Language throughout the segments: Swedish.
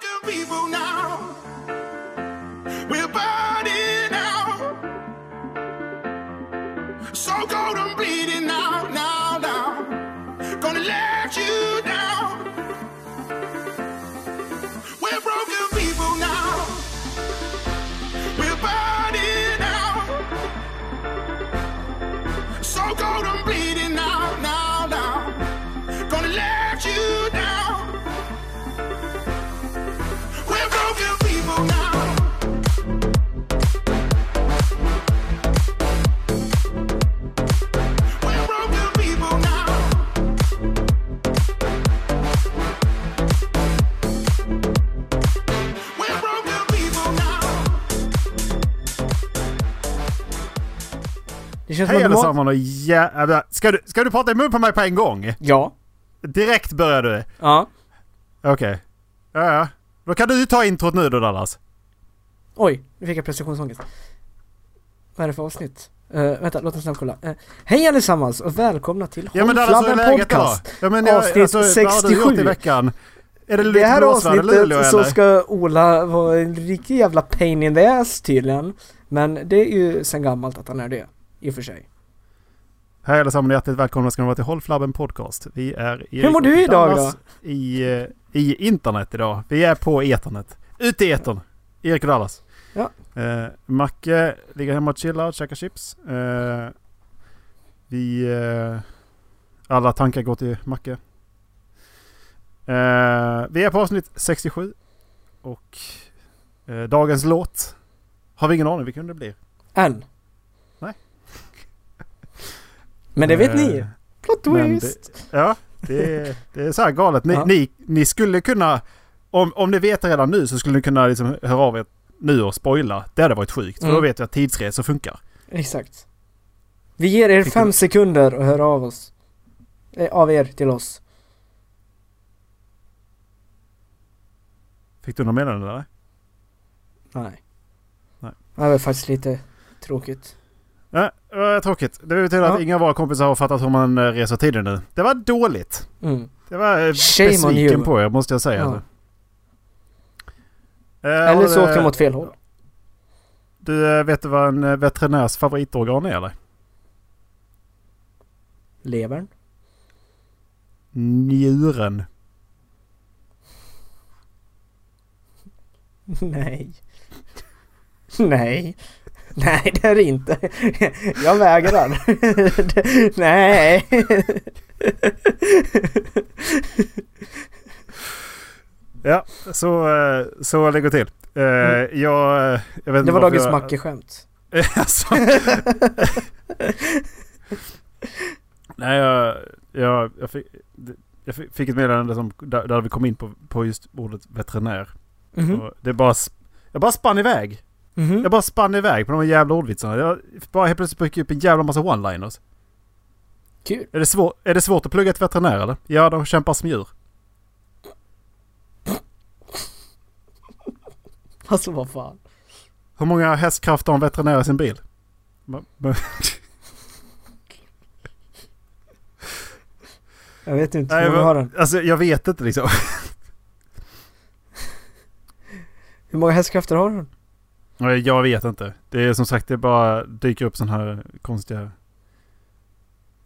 broken people now. Känns Hej allesammans och jävla... Ska du, ska du prata i mun på mig på en gång? Ja. Direkt börjar du? Ja. Okej. Ja, ja. Då kan du ta introt nu då Dallas. Oj, nu fick jag prestationsångest. Vad är det för avsnitt? Uh, vänta, låt oss snabbt kolla. Uh, hej allesammans och välkomna till Ja men Hållflabben då? Podcast. Ja, men jag, Avsnitt alltså, Vad har du gjort 67. i veckan? Är det Det här i Luleå avsnittet så ska Ola vara en riktig jävla pain in the ass tydligen. Men det är ju sen gammalt att han är det. I och för sig. Hej allesammans och hjärtligt välkomna ska ni vara till Håll Flabben Podcast. Vi är Erik Hur mår du idag Dallas I, eh, I internet idag. Vi är på eternet. Ute i etern. Erik och Dallas. Ja. Eh, Macke ligger hemma och chillar och käkar chips. Eh, vi... Eh, alla tankar går till Macke. Eh, vi är på avsnitt 67. Och eh, dagens låt har vi ingen aning vilken det blir. Än. Nej. Men det vet Eh, ni. Plot men twist. Ja, det är, det är så här galet. Ni, Ja. ni, ni skulle kunna, om, om ni vet redan nu så skulle ni kunna liksom höra av er nu och spoila. Det hade varit sjukt. För då Mm. vet vi att tidsresor funkar. Exakt. Vi ger er fem du- sekunder att höra av oss. Eh, av er till oss. Fick du något meddelande eller? Nej. Nej. Det var faktiskt lite tråkigt. Ja, det var tråkigt. Det betyder att Ja. inga av våra kompisar har fattat hur man eh, reser tiden nu. Det var dåligt. Mm. Det var eh, Shame besviken på er måste jag säga. Ja. Eh, Eller så åkte de åt fel håll. Du vet du vad en veterinärs favoritorgan är eller? Levern. Njuren. Nej. Nej. Nej, det är det inte. Jag vägrar. Nej. Ja, så, eh, så det går till. Eh, Mm. jag, jag vet Det var dagens jag- Macke-skämt. alltså. Nej, jag, jag, jag, fick, jag fick ett meddelande som, där, där vi kom in på, på just ordet veterinär. Mhm. Och det bara, jag bara spann iväg. Mhm. Jag bara spann iväg på de här jävla ordvitsarna. Jag bara helt plötsligt fick upp en jävla massa one-liners. Kul. Är det, svår, är det svårt att plugga till veterinär eller? Ja, de kämpar som djur. Alltså vad fan. Hur många hästkrafter har en veterinär i sin bil? Jag vet inte. Nej, Hur många men- har den? Alltså jag vet inte liksom. Hur många hästkrafter har den? Nej, Jag vet inte. Det är som sagt, det bara dyker upp sådana här konstiga...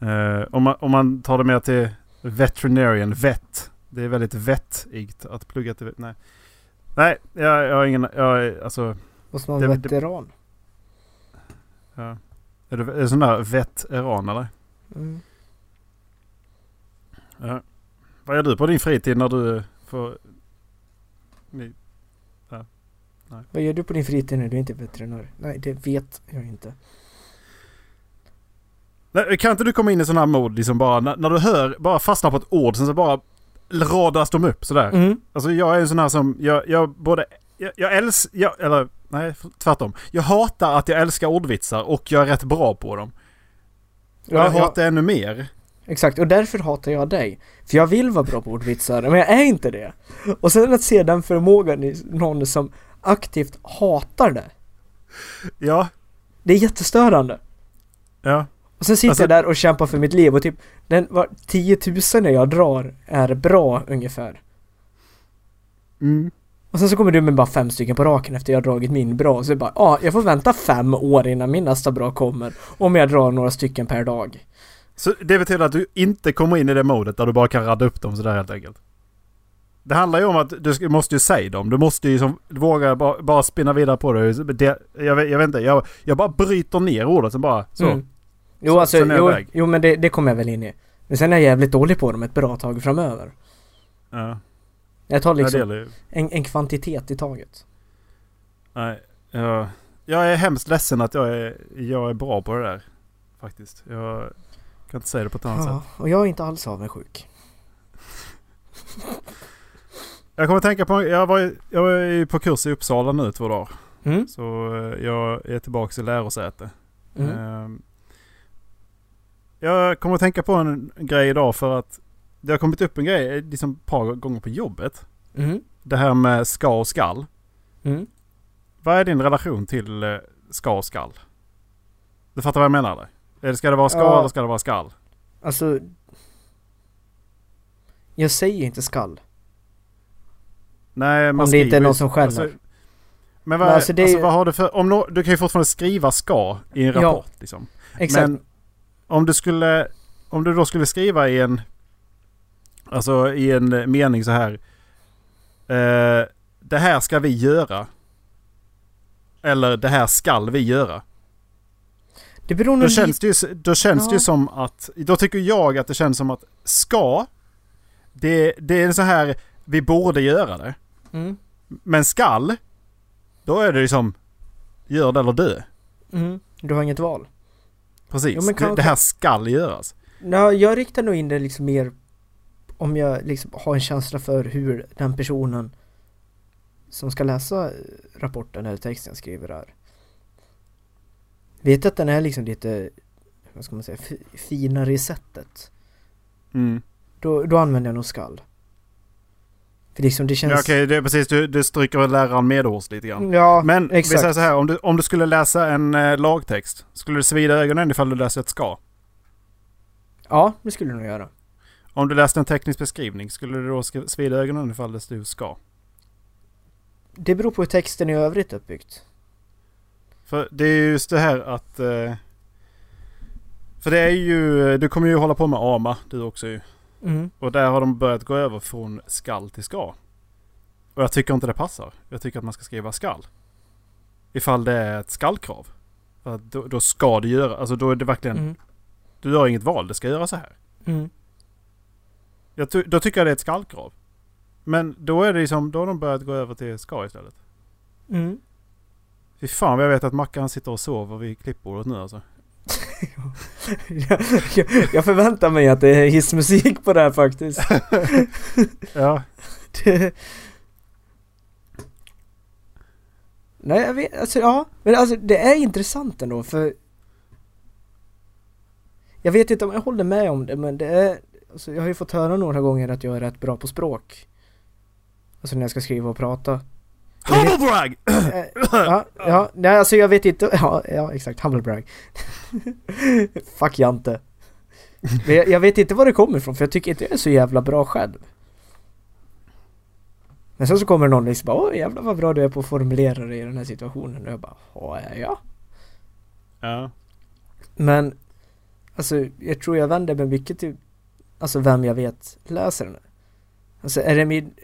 Eh, om, man, om man tar det mer till veterinarian, vet. Det är väldigt vettigt att plugga till... Nej. Nej, jag, jag har ingen... Jag, är- alltså, Måste man vara Det- det- veteran? ja. Är du är du sån där veteran eller? Mm. Ja. Vad gör du på din fritid när du får... Ni- Vad gör du på din fritid när du inte är veterinär? Nej, det vet jag inte. Nej, kan inte du komma in i sån här mod liksom bara när, när du hör, bara fastnar på ett ord sen så bara radas de upp sådär. Mm. Alltså jag är en sån här som, jag, jag både, jag, jag älskar, jag, eller nej tvärtom. Jag hatar att jag älskar ordvitsar och jag är rätt bra på dem. Och Ja, jag ja. hatar ännu mer. Exakt, och därför hatar jag dig. För jag vill vara bra på ordvitsar, men jag är inte det. Och sen att se den förmågan i någon som aktivt hatar det. Ja, Det är jättestörande. ja. Och sen sitter Alltså- jag där och kämpar för mitt liv och typ den var 10 000 jag drar är bra ungefär. Mm. Och sen så kommer du med bara fem stycken på raken efter jag har dragit min bra. Så jag bara, ja, jag får vänta fem år innan min nästa bra kommer. Om jag drar några stycken per dag. Så det betyder att du inte kommer in i det modet där du bara kan radda upp dem sådär helt enkelt? Det handlar ju om att du måste ju säga dem. Du måste ju som, våga bara, bara spinna vidare på det. det jag, vet, jag vet inte, jag, jag bara bryter ner ordet sen bara så. Mm. Jo, Så- alltså, jo, jo men det, det kommer jag väl in i. Men sen är jag jävligt dålig på dem ett bra tag framöver. Ja, Jag tar liksom ju. en, en kvantitet i taget. Nej, jag, jag är hemskt ledsen att jag är, jag är bra på det där. Faktiskt. Jag kan inte säga det på ett annat Ja, sätt. och jag är inte alls avundsjuk. Jag kommer att tänka på, jag var, jag var på kurs i Uppsala nu två dagar. Mm. Så eh, jag är tillbaka i lärosäte. Mm. Ehm, Jag kommer att tänka på en grej idag för att det har kommit upp en grej liksom ett par gånger på jobbet. Mm. Det här med ska och skall. Mm. Vad är din relation till eh, ska och skall? Du fattar vad jag menar eller? Eller ska det vara ska Ja. eller ska det vara skall? Alltså... Jag säger inte skall. Nej, man Om det inte är någon som skäller. Alltså, men vad, Men alltså alltså, det ju- vad har du för... Om nå- du kan ju fortfarande skriva ska i en Ja. rapport liksom. Exakt. Men om du skulle... Om du då skulle skriva i en... Alltså i en mening så här. Eh, det här ska vi göra. Eller det här skall vi göra. det beror Då känns det ju, då känns det ju Ja. som att... Då tycker jag att det känns som att ska. Det, det är så här. Vi borde göra det. Mm. Men skall. Då är det liksom. Gör det eller dö. Mm. Du har inget val. Precis. Jo, men kan- det, det här skall göras. Ja, jag riktar nog in det liksom mer om jag liksom har en känsla för hur den personen som ska läsa rapporten eller texten skriver är. Vet att den är liksom lite, vad ska man säga, fi- finare i sättet. Mm. Då, då använder jag nog skall. För liksom det känns... Ja, Okej, det är precis. Du, du stryker läraren medhårs lite grann. Ja, Men vi exakt. säger så här. Om du, om du skulle läsa en eh, lagtext. Skulle det svida ögonen ifall du läser ett ska? Ja, det skulle du nog göra. Om du läste en teknisk beskrivning. Skulle det då svida ögonen ifall det stod ska? Det beror på hur texten i övrigt är uppbyggt. För det är just det här att... Eh, för det är ju... Du kommer ju hålla på med AMA du också ju. Mm. Och där har de börjat gå över från skall till ska. Och jag tycker inte det passar. Jag tycker att man ska skriva skall. Ifall det är ett skallkrav. För då, då ska du göra, alltså då är det verkligen, Mm. du har inget val, det ska göra så här. Mm. Jag då tycker jag det är ett skallkrav. Men då är det liksom, då har de börjat gå över till ska istället. Mm. Fy fan jag vet att Mackan sitter och sover vid klippbordet nu alltså. Jag, jag förväntar mig att det är hissmusik på det här faktiskt. Ja, Det... Nej, jag vet, alltså ja, men alltså det är intressant ändå för Jag vet inte om jag håller med om det men det är alltså, Jag har ju fått höra några gånger att jag är rätt bra på språk. Alltså när jag ska skriva och prata Humble brag! Eh, Ja, ja, nej alltså jag vet inte, ja, ja exakt, humble brag Fuck Jante. Men jag, jag vet inte var det kommer ifrån för jag tycker inte jag är så jävla bra själv. Men sen så kommer någon liksom bara åh jävlar vad bra du är på att formulera dig i den här situationen. Och jag bara ja, ja Ja. Men Alltså jag tror jag vänder mig mycket till Alltså vem jag vet läser den Alltså är det min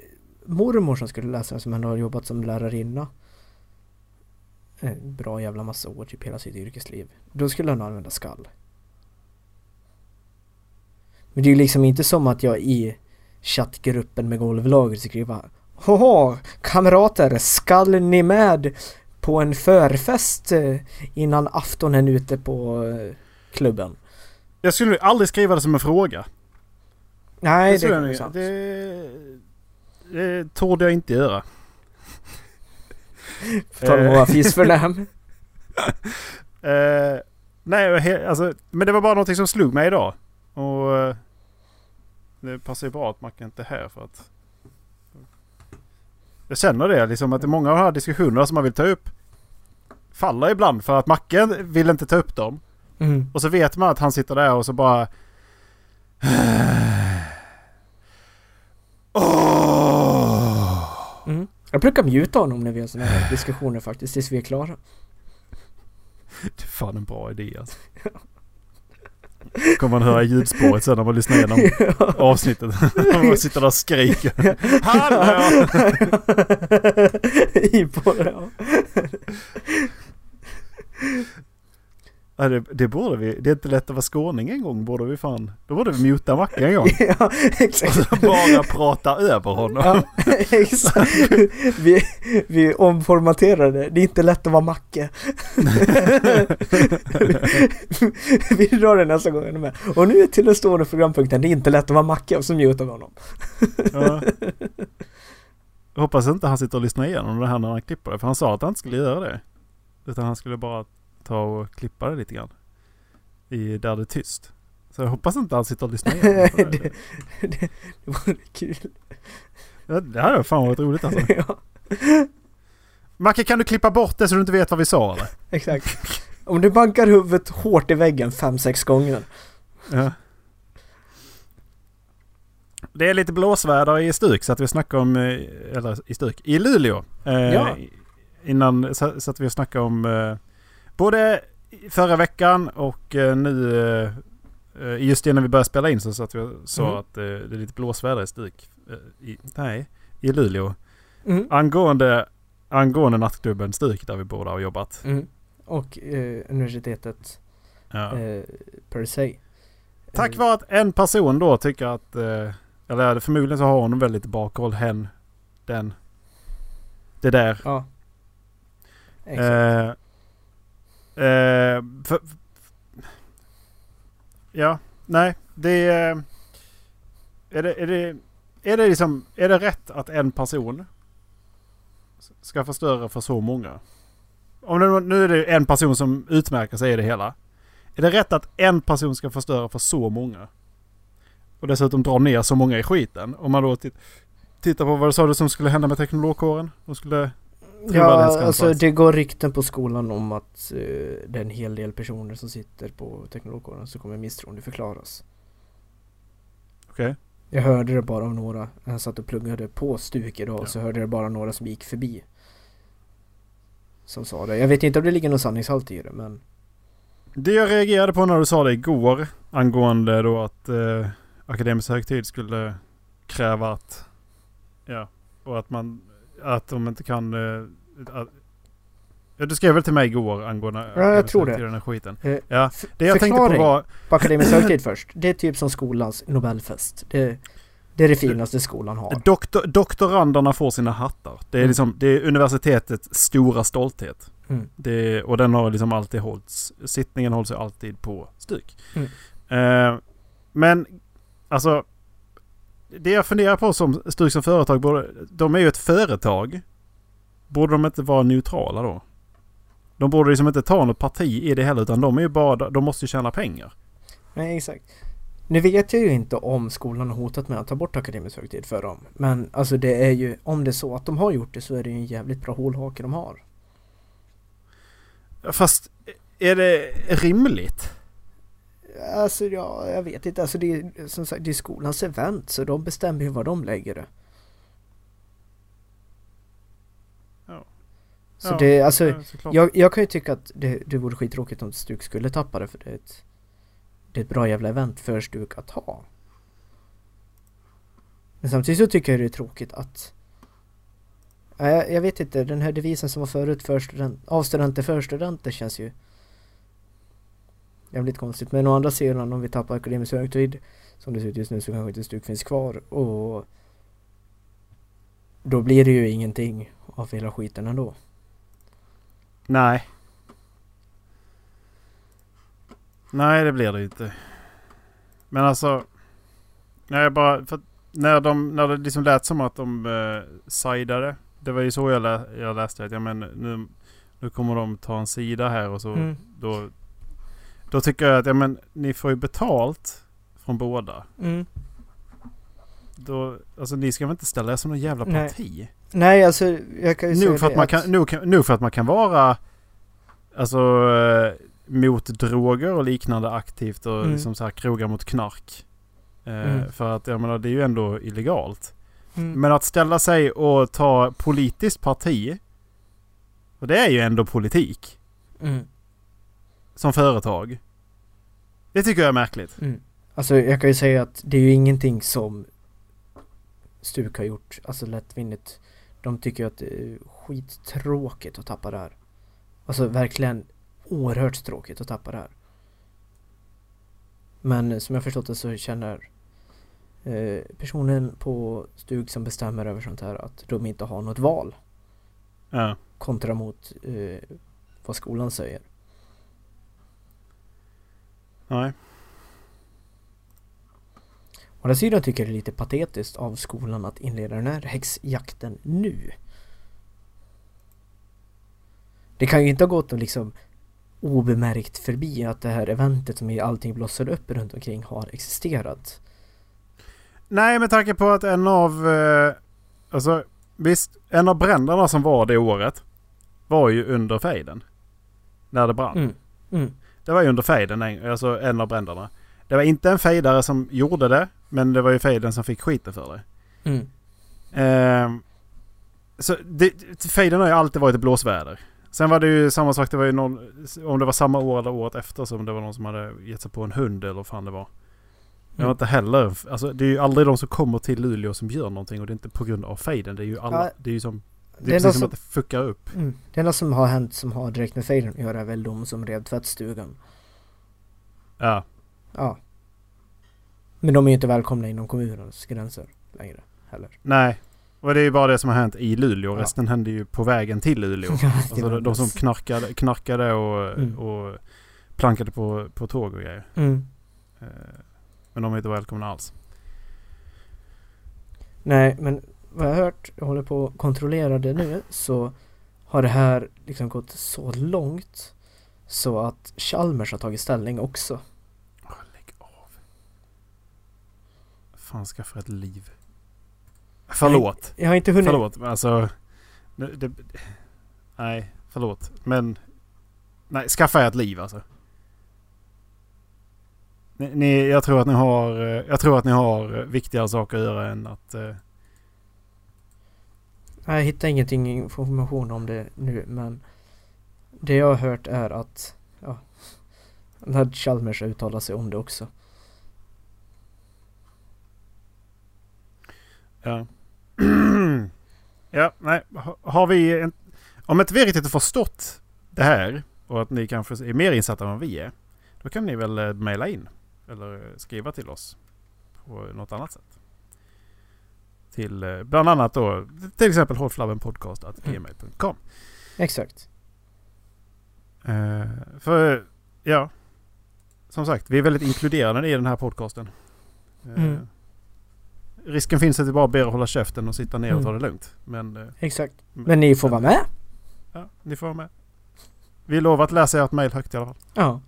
mormor som skulle läsa som ändå har jobbat som lärarinna en Bra jävla massa år, typ hela sitt yrkesliv Då skulle han använda skall Men det är ju liksom inte som att jag i chattgruppen med golvlaget skriver Hoho, kamrater, skall ni med på en förfest eh, innan aftonen ute på eh, klubben? Jag skulle aldrig skriva det som en fråga. Nej, det, jag är sant. Det, det torde jag inte göra. På tal om att vara fisförnäm. Nej, alltså, men det var bara någonting som slog mig idag. Och eh, det passar ju bra att Mackan inte är här för att... Jag känner det liksom att många av de här diskussionerna som man vill ta upp faller ibland för att Macken vill inte ta upp dem. Mm. Och så vet man att han sitter där och så bara... Åh! Jag brukar mjuta honom när vi har sådana här diskussioner faktiskt, tills vi är klara. Det är fan en bra idé alltså. Kommer man höra ljudspåret sen när man lyssnar igenom avsnittet. man sitter där och skriker. Hallå! I på det, ja. Ja, det, det borde vi. Det är inte lätt att vara skåning en gång borde vi fan. Då borde vi muta Macke en gång. ja, Och exakt. så bara prata över honom. Ja, exakt. Vi, vi omformaterar det. Det är inte lätt att vara Macke. vi drar det nästa gång. med? Och nu till den stående programpunkten. Det är inte lätt att vara Macke och så mutar vi honom. Ja. Jag hoppas inte han sitter och lyssnar igenom det här när han klipper det. För han sa att han inte skulle göra det. Utan han skulle bara ta och klippa det lite grann. I där det är tyst. Så jag hoppas inte han sitter och lyssnar igenom det. det, det, det vore kul. Det, det här är fan varit roligt alltså. ja, Macke kan du klippa bort det så du inte vet vad vi sa eller? exakt. Om du bankar huvudet hårt i väggen fem, sex gånger. Ja. Det är lite blåsväder i Stuk så att vi snackar om, eh, eller i Stuk, i Luleå. Eh, Ja. Innan så, så att vi snackar om eh, både förra veckan och eh, nu eh, just innan vi började spela in så sa vi sa Mm. att eh, det är lite blåsväder i Stuk. I, nej, i Luleå. Mm. Angående, angående nattklubben Stuk där vi båda har jobbat. Mm. Och eh, universitetet Ja. eh, per se. Tack vare att en person då tycker att, eh, eller förmodligen så har hon väldigt bakhåll hen, den, det där. Ja. Exakt. Eh, eh, för, ja, nej, det är, är det, är det, är det liksom, är det rätt att en person ska förstöra för så många? Om det, nu är det en person som utmärker sig i det hela. Är det rätt att en person ska förstöra för så många? Och dessutom dra ner så många i skiten. Om man då tittar på vad du sa du som skulle hända med teknologkåren? De skulle... Ja, alltså det går rykten på skolan om att eh, det är en hel del personer som sitter på teknologkåren som kommer misstroendeförklaras. Okej. Jag hörde det bara av några. Jag satt och pluggade på stuk idag Ja. så hörde jag bara några som gick förbi. Som sa det. Jag vet inte om det ligger någon sanningshalt i det men Det jag reagerade på när du sa det igår angående då att eh, Akademisk högtid skulle kräva att... Ja, och att man... Att de inte kan... Eh, att, ja, du skrev väl till mig igår angående Ja, jag tror det. Den här skiten. Eh, Ja, det jag tänkte på var... på Akademisk högtid först. Det är typ som skolans Nobelfest. Det, det är det finaste skolan har. Doktor, doktoranderna får sina hattar. Det är Mm. liksom... Det är universitetets stora stolthet. Mm. Det, och den har liksom alltid hållits... Sittningen hålls ju alltid på stuk. Mm. Eh, men alltså... Det jag funderar på som Stuk som företag, borde, de är ju ett företag. Borde de inte vara neutrala då? De borde liksom inte ta något parti i det heller utan de är ju bara, de måste ju tjäna pengar. Nej, exakt. Nu vet jag ju inte om skolan har hotat med att ta bort akademisk högtid för dem. Men alltså det är ju, om det är så att de har gjort det så är det ju en jävligt bra hålhake de har. Fast är det rimligt? Alltså ja, jag vet inte. Alltså det är som sagt det är skolans event så de bestämmer ju var de lägger det. Ja. Så Ja, det, alltså Ja, jag, jag kan ju tycka att det, det vore skittråkigt om Stuk skulle tappa det för det är ett, det är ett bra jävla event för Stuk att ha. Men samtidigt så tycker jag det är tråkigt att jag, jag vet inte, den här devisen som var förut för student, av studenter för studenter känns ju jävligt konstigt. Men å andra sidan om vi tappar akademisk högtid som det ser ut just nu så kanske inte Stuk finns kvar och då blir det ju ingenting av hela skiten ändå. Nej. Nej, det blir det inte. Men alltså... Nej, jag bara... När, de, när det liksom lät som att de uh, sidade. Det var ju så jag, lä, jag läste att ja, men nu, nu kommer de ta en sida här och så Mm. då... Då tycker jag att ja, men ni får ju betalt från båda. Mm. Då, alltså ni ska väl inte ställa er som någon jävla Nej. parti? Nej, alltså jag kan ju säga Nog för, det att man kan, nog, kan- nog för att man kan vara alltså, eh, mot droger och liknande aktivt och Mm. liksom så här krogar mot knark. Eh, Mm. För att jag menar det är ju ändå illegalt. Mm. Men att ställa sig och ta politiskt parti. Och det är ju ändå politik. Mm. Som företag. Det tycker jag är märkligt. Mm. Alltså jag kan ju säga att det är ju ingenting som Stuk har gjort, alltså lättvindigt. De tycker att det är skittråkigt att tappa det här. Alltså verkligen oerhört tråkigt att tappa det här. Men som jag förstått det så känner eh, personen på Stug som bestämmer över sånt här att de inte har något val Ja. kontra mot eh, vad skolan säger. Nej. Å andra sidan tycker jag det är lite patetiskt av skolan att inleda den här häxjakten nu. Det kan ju inte ha gått och liksom obemärkt förbi att det här eventet som allting blossade upp runt omkring har existerat. Nej, med tanke på att en av... Eh, alltså, visst. En av bränderna som var det året var ju under fejden. När det brann. Mm. Mm. Det var ju under fejden, en- alltså en av bränderna. Det var inte en fejdare som gjorde det, men det var ju fejden som fick skiten för det. Mm. Ehm, så det, fejden har ju alltid varit ett blåsväder. Sen var det ju samma sak, det var ju någon, om det var samma år eller året efter som det var någon som hade gett sig på en hund eller vad fan det var. Det var Mm. inte heller, alltså det är ju aldrig de som kommer till Luleå som gör någonting och det är inte på grund av fejden. Det är ju alla, det är ju som, det är precis som som- att det fuckar upp. Mm. Det enda som har hänt som har direkt med fejden att göra är väl de som rev tvättstugan. Ja. Ja. Men de är ju inte välkomna inom kommunens gränser längre heller. Nej. Och det är ju bara det som har hänt i Luleå. Ja. Resten hände ju på vägen till Luleå. Ja, Alltså de, de som knarkade, knarkade och, Mm. och plankade på, på tåg och grejer. Mm. Eh, Men de är inte välkomna alls. Nej, men vad jag har hört, jag håller på att kontrollera det nu, så har det här liksom gått så långt så att Chalmers har tagit ställning också. Lägg av. Fan skaffa ett liv. Förlåt. Jag har inte hunnit... Förlåt. Men alltså. Det, det, nej, förlåt. Men. Nej, skaffa ett liv alltså. Ni, ni, jag, tror att ni har, eh, jag tror att ni har eh, viktigare saker att göra än att... Nej, Jag hittar ingenting information om det nu, men det jag har hört är att ja, att Chalmers har uttalat sig om det också. Ja. ja, nej. Har vi... En, om inte vi riktigt har förstått det här och att ni kanske är mer insatta än vad vi är. Då kan ni väl eh, mejla in. Eller eh, skriva till oss. På något annat sätt. Till eh, bland annat då till exempel hållflabbenpodcast.gmail.com Exakt. eh, För ja. Som sagt, vi är väldigt inkluderande i den här podcasten. Mm. Risken finns att vi bara ber att hålla käften och sitta ner och ta Mm. det lugnt. Men eh, Exakt. Men ni får vara med. Ja, ni får vara med. Vi lovar att läsa ert mejl högt i alla fall. Ja.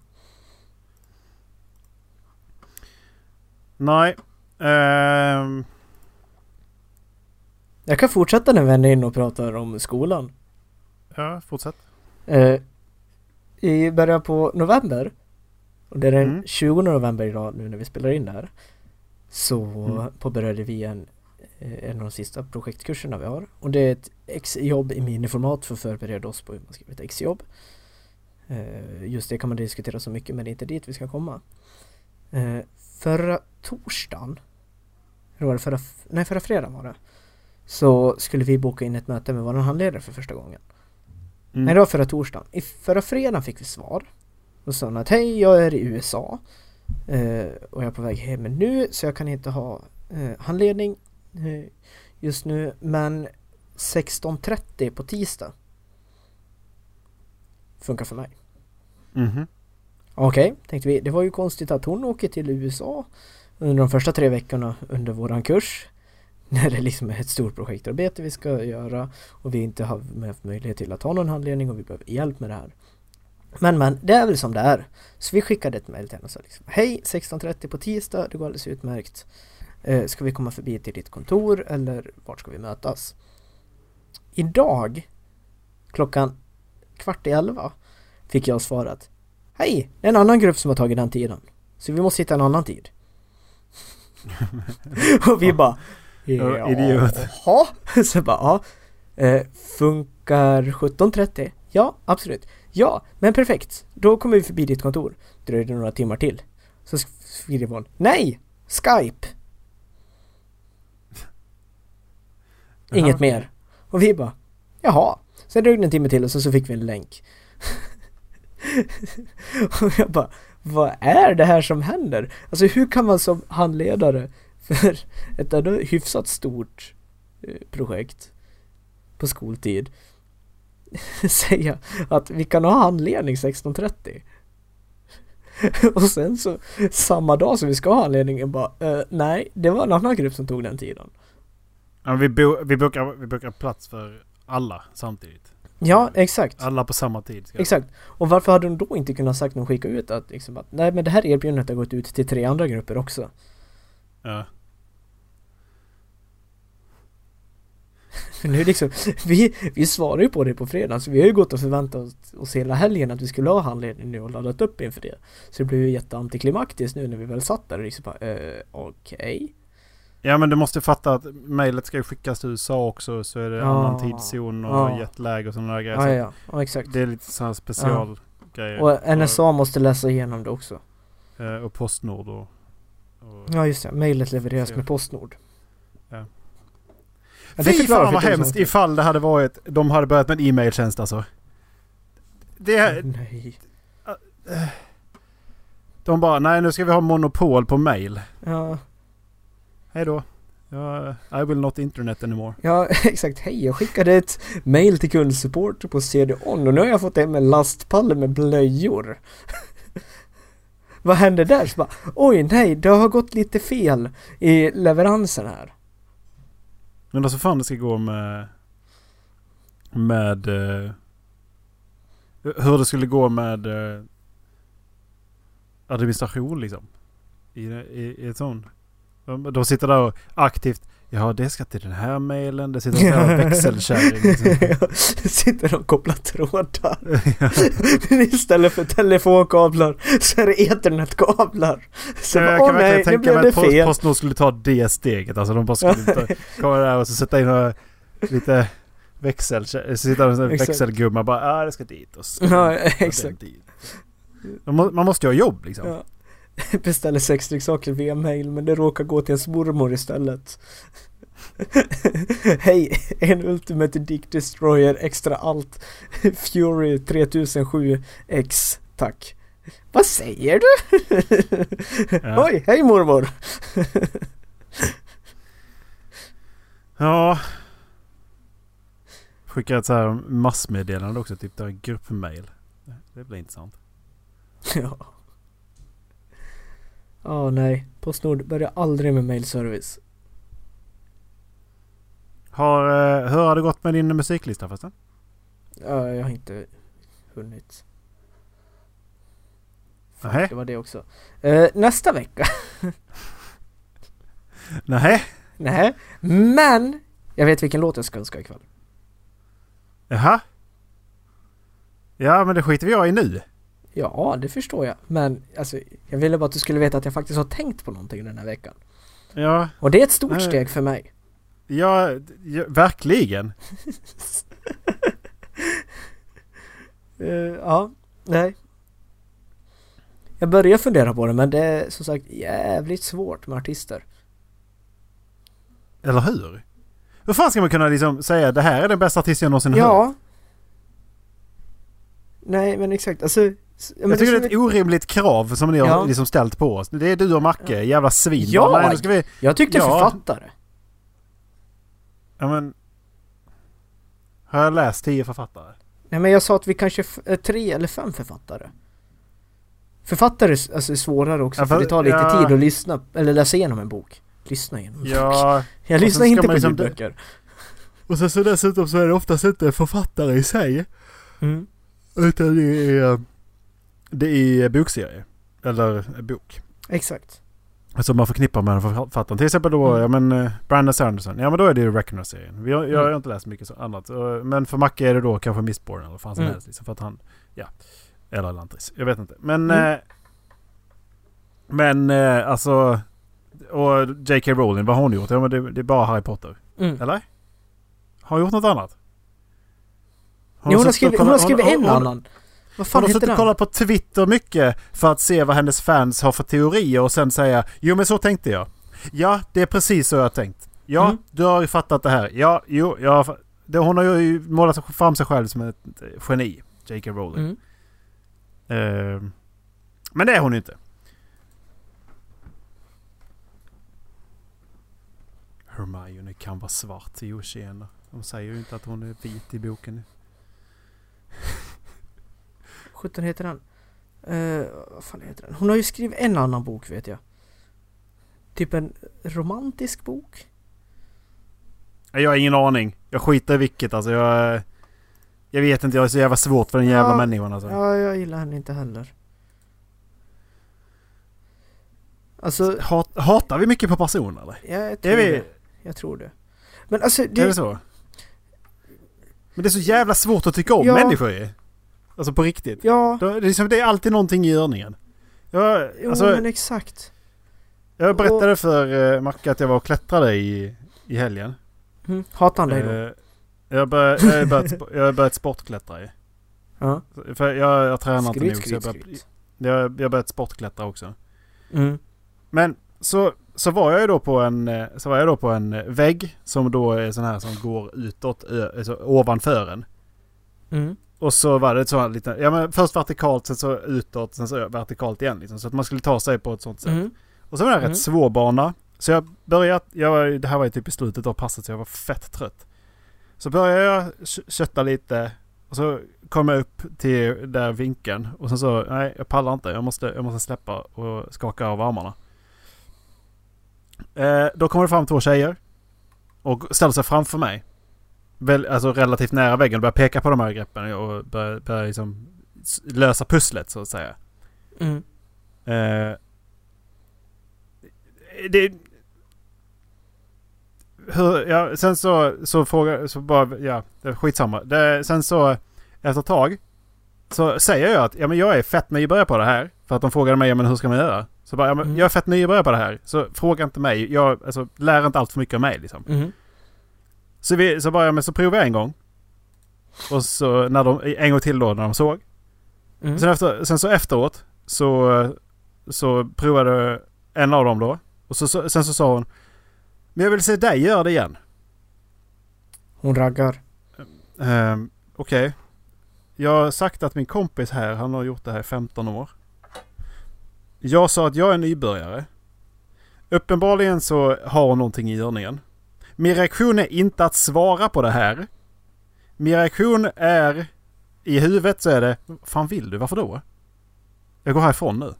Nej. ehm, Jag kan fortsätta är inne och pratar om skolan. ja, fortsätt. Eh, I början på november, och det är den Mm. 20 november idag nu när vi spelar in det här, så Mm. påbörjade vi en, eh, en av de sista projektkurserna vi har. Och det är ett exjobb i miniformat för att förbereda oss på hur man skriver ett exjobb. Eh, Just det kan man diskutera så mycket men det är inte dit vi ska komma. Eh, Förra torsdagen, eller var det förra, nej förra fredagen var det, så skulle vi boka in ett möte med vår handledare för första gången. Mm. Nej, det var förra torsdagen. I förra fredagen fick vi svar. Då sa han att hej, jag är i USA eh, och jag är på väg hem nu så jag kan inte ha eh, handledning eh, just nu. Men 16.30 på tisdag funkar för mig. Mhm. Okej, tänkte vi. Det var ju konstigt att hon åker till USA under de första tre veckorna under våran kurs. När det liksom är ett stort projektarbete vi ska göra och vi inte har med möjlighet till att ha någon handledning och vi behöver hjälp med det här. Men men, det är väl som det är. Så vi skickade ett mejl till henne och sa liksom Hej, 16.30 på tisdag, det går alldeles utmärkt. Eh, ska vi komma förbi till ditt kontor eller vart ska vi mötas? Idag, klockan kvart i elva, fick jag svarat Hej! Det är en annan grupp som har tagit den tiden. Så vi måste hitta en annan tid. och vi bara Ja, idiot. Jaha. Så bara, ja. Eh, funkar 17.30? Ja, absolut. Ja, men perfekt. Då kommer vi förbi ditt kontor. Dröjde några timmar till. Så skriver hon, nej! Skype! Inget okej. mer. Och vi bara, jaha. Sen dröjde det en timme till och så, så fick vi en länk. och jag bara, vad är det här som händer? Alltså hur kan man som handledare för ett ändå hyfsat stort eh, projekt på skoltid säga att vi kan ha handledning 16.30? och sen så samma dag som vi ska ha handledningen bara, eh, nej, det var en annan grupp som tog den tiden. Ja, vi, bo, vi, bokar, vi bokar plats för alla samtidigt. Ja, exakt. Alla på samma tid. Exakt. Och varför hade de då inte kunnat sagt någon skicka ut att liksom att nej men det här erbjudandet har gått ut till tre andra grupper också. Ja. Nu liksom, vi, vi svarar ju på det på fredag så vi har ju gått och förväntat oss, oss hela helgen att vi skulle ha handledning nu och laddat upp inför det. Så det blev ju jätteantiklimaktiskt nu när vi väl satt där och liksom bara, eh, okej. ja men du måste fatta att mejlet ska ju skickas till USA också. Så är det Ja. annan tidszon och Ja. jetlag och sådana där grejer. Ja, Så ja, ja, ja, exakt. Det är lite sådana specialgrejer. Och NSA måste läsa igenom det också. Eh, och Postnord och... och Ja just det, mejlet levereras med Postnord. Ja. Ja, Fy fan vad hemskt ifall det hade varit... De hade börjat med en e-mailtjänst alltså. Det, Nej. de bara, nej nu ska vi ha monopol på mail. Ja, Hej då. Ja, I will not internet anymore. ja exakt. Hej, jag skickade ett mail till kundsupport på CD-ON och nu har jag fått hem en lastpall med blöjor. Vad hände där? Så bara, Oj nej, det har gått lite fel i leveransen här. Men alltså fan det ska gå med... Med... eh, hur det skulle gå med... eh, administration liksom. I, i, i ett sånt. De, de sitter där och aktivt... Ja, det ska till den här mailen. Det sitter en här växelkärring. Liksom. Sitter och kopplar trådar. Istället för telefonkablar så är det ethernetkablar. Så jag bara, kan åh verkligen tänka mig att Post. Postnord skulle ta det steget. Alltså de bara skulle ta, komma där och så sätta in några, lite växel... Det en växelgumma bara ja det ska dit och så. Ja, exakt. dit. Man måste ju ha jobb liksom. Ja. Beställer sex trycksaker via mail men det råkar gå till ens mormor istället. Hej, en Ultimate Dick Destroyer extra allt Fury 3007X, tack. Vad säger du? Ja. Oj, hej mormor! Ja. Skicka ett så här massmeddelande också, typ där gruppmail. Det blir intressant. Ja. Ja, nej. Postnord börjar aldrig med mailservice. Har, eh, hur har det gått med din musiklista förresten? Ja, jag har inte hunnit. Nähä. det var det också. Eh, nästa vecka. Nej. Nej, men jag vet vilken låt jag ska önska ikväll. Jaha. Ja men det skiter vi i nu. Ja, det förstår jag. Men alltså, jag ville bara att du skulle veta att jag faktiskt har tänkt på någonting den här veckan. Ja, Och det är ett stort Nej. steg för mig. ja, ja verkligen. Eh, ja, nej. Jag börjar fundera på det men det är som sagt jävligt svårt med artister. Eller hur? Hur fan ska man kunna liksom säga det här är den bästa artisten jag någonsin har hört? Ja. Nej men exakt, alltså. Men Jag tycker det är ett orimligt krav som ni har Ja. liksom ställt på oss. Det är du och Macke, jävla svin. Ja. Nej, ska vi... Jag tyckte Ja. författare. Ja men... Har jag läst tio författare? Nej men jag sa att vi kanske är tre eller fem författare. Författare är alltså, är svårare också Ja, för för- det tar lite ja. tid att lyssna eller läsa igenom en bok. Lyssna igenom en bok. Ja, Jag och lyssnar inte på liksom- ljudböcker. och sen så dessutom så är det oftast inte författare i sig. Mm. Utan det är... Det är bokserie. Eller bok. Exakt. Som man förknippar med författaren. Till exempel då, Mm. ja men eh, Brandon Sanderson. Ja men då är det ju Reckoner-serien. Har, jag har Mm. inte läst mycket så annat. Eh, Men för Macke är det då kanske Mistborn eller vad fan som Mm. helst. Liksom, för att han, ja. Eller Lantris. Jag vet inte. Men... Mm. Eh, men eh, alltså... Och J.K. Rowling, vad har hon gjort? Ja men det, det är bara Harry Potter. Mm. Eller? Har hon gjort något annat? Jo, hon har skrivit, hon har skrivit en hon- hon- annan. Vad fan har heter suttit och kollat på Twitter mycket för att se vad hennes fans har för teorier och sen säga Jo men så tänkte jag. Ja, det är precis så jag har tänkt. Ja, Mm. du har ju fattat det här. Ja, jo, jag har det, Hon har ju målat fram sig själv som ett eh, geni, J.K. Rowling. Mm. Eh, men det är hon ju inte. Hermione kan vara svart. Jo, tjena. De säger ju inte att hon är vit i boken. 17 heter den? Uh, vad fan heter den? Hon har ju skrivit en annan bok vet jag. Typ en romantisk bok? Jag har ingen aning. Jag skiter i vilket alltså. Jag, jag vet inte. Jag är så jävla svårt för den jävla Ja, människan alltså. Ja, jag gillar henne inte heller. Alltså, Hat, hatar vi mycket på personer eller? jag tror Är vi, det. Jag tror det. Men alltså, är det... det så? Men det är så jävla svårt att tycka om Ja. människor ju. Alltså på riktigt. Ja, Då- Det är, liksom, det är alltid någonting i görningen. Jag, jo alltså, men exakt. jag berättade för uh, Macke att jag var och klättrade i, i helgen. Mm. Hatar han dig då? Eh, jag, bör, jag, har börjat, jag har börjat sportklättra ju. Ja. För jag, jag tränar inte Skryt, nog så jag, skryt, bör, skryt. jag, jag har börjat sportklättra också. Mm. Men så, så var jag ju då på en, eh, så var jag då på en eh, vägg som då är sån här som går utåt, ö, alltså ovanför en. Mm. Och så var det så lite, ja men först vertikalt, sen så utåt, sen så vertikalt igen liksom. Så att man skulle ta sig på ett sånt sätt. Mm. Och så var det en Mm. rätt svår bana. Så jag började, jag var, det här var ju typ i slutet av passet så jag var fett trött. Så började jag kö- kötta lite och så kom jag upp till där vinkeln och sen så, nej jag pallar inte, jag måste, jag måste släppa och skaka av armarna. Eh, då kommer det fram två tjejer och ställer sig framför mig. Väl, alltså relativt nära väggen och börjar peka på de här greppen och börjar, börjar liksom lösa pusslet så att säga. Mm. Eh, det... Hur, ja, sen så, så frågar, så bara, ja, skitsamma. Det, sen så, efter ett tag, så säger jag att ja, men jag är fett nybörjare på det här. För att de frågade mig, ja, men hur ska man göra? Så bara, ja, men Mm. jag är fett nybörjare på det här. Så fråga inte mig. Jag, alltså, lär inte allt för mycket av mig liksom. Mm. Så, vi, så bara, ja, men så provar jag en gång. Och så när de, en gång till då när de såg. Mm. Sen, efter, sen så efteråt så, så provade en av dem då. Och så, så, sen så sa hon Men jag vill se dig göra det igen. Hon raggar. Ehm, Okej. Jag har sagt att min kompis här, han har gjort det här i 15 år. Jag sa att jag är nybörjare. Uppenbarligen så har hon någonting i görningen. Min reaktion är inte att svara på det här. Min reaktion är... I huvudet så är det... fan vill du? Varför då? Jag går härifrån nu.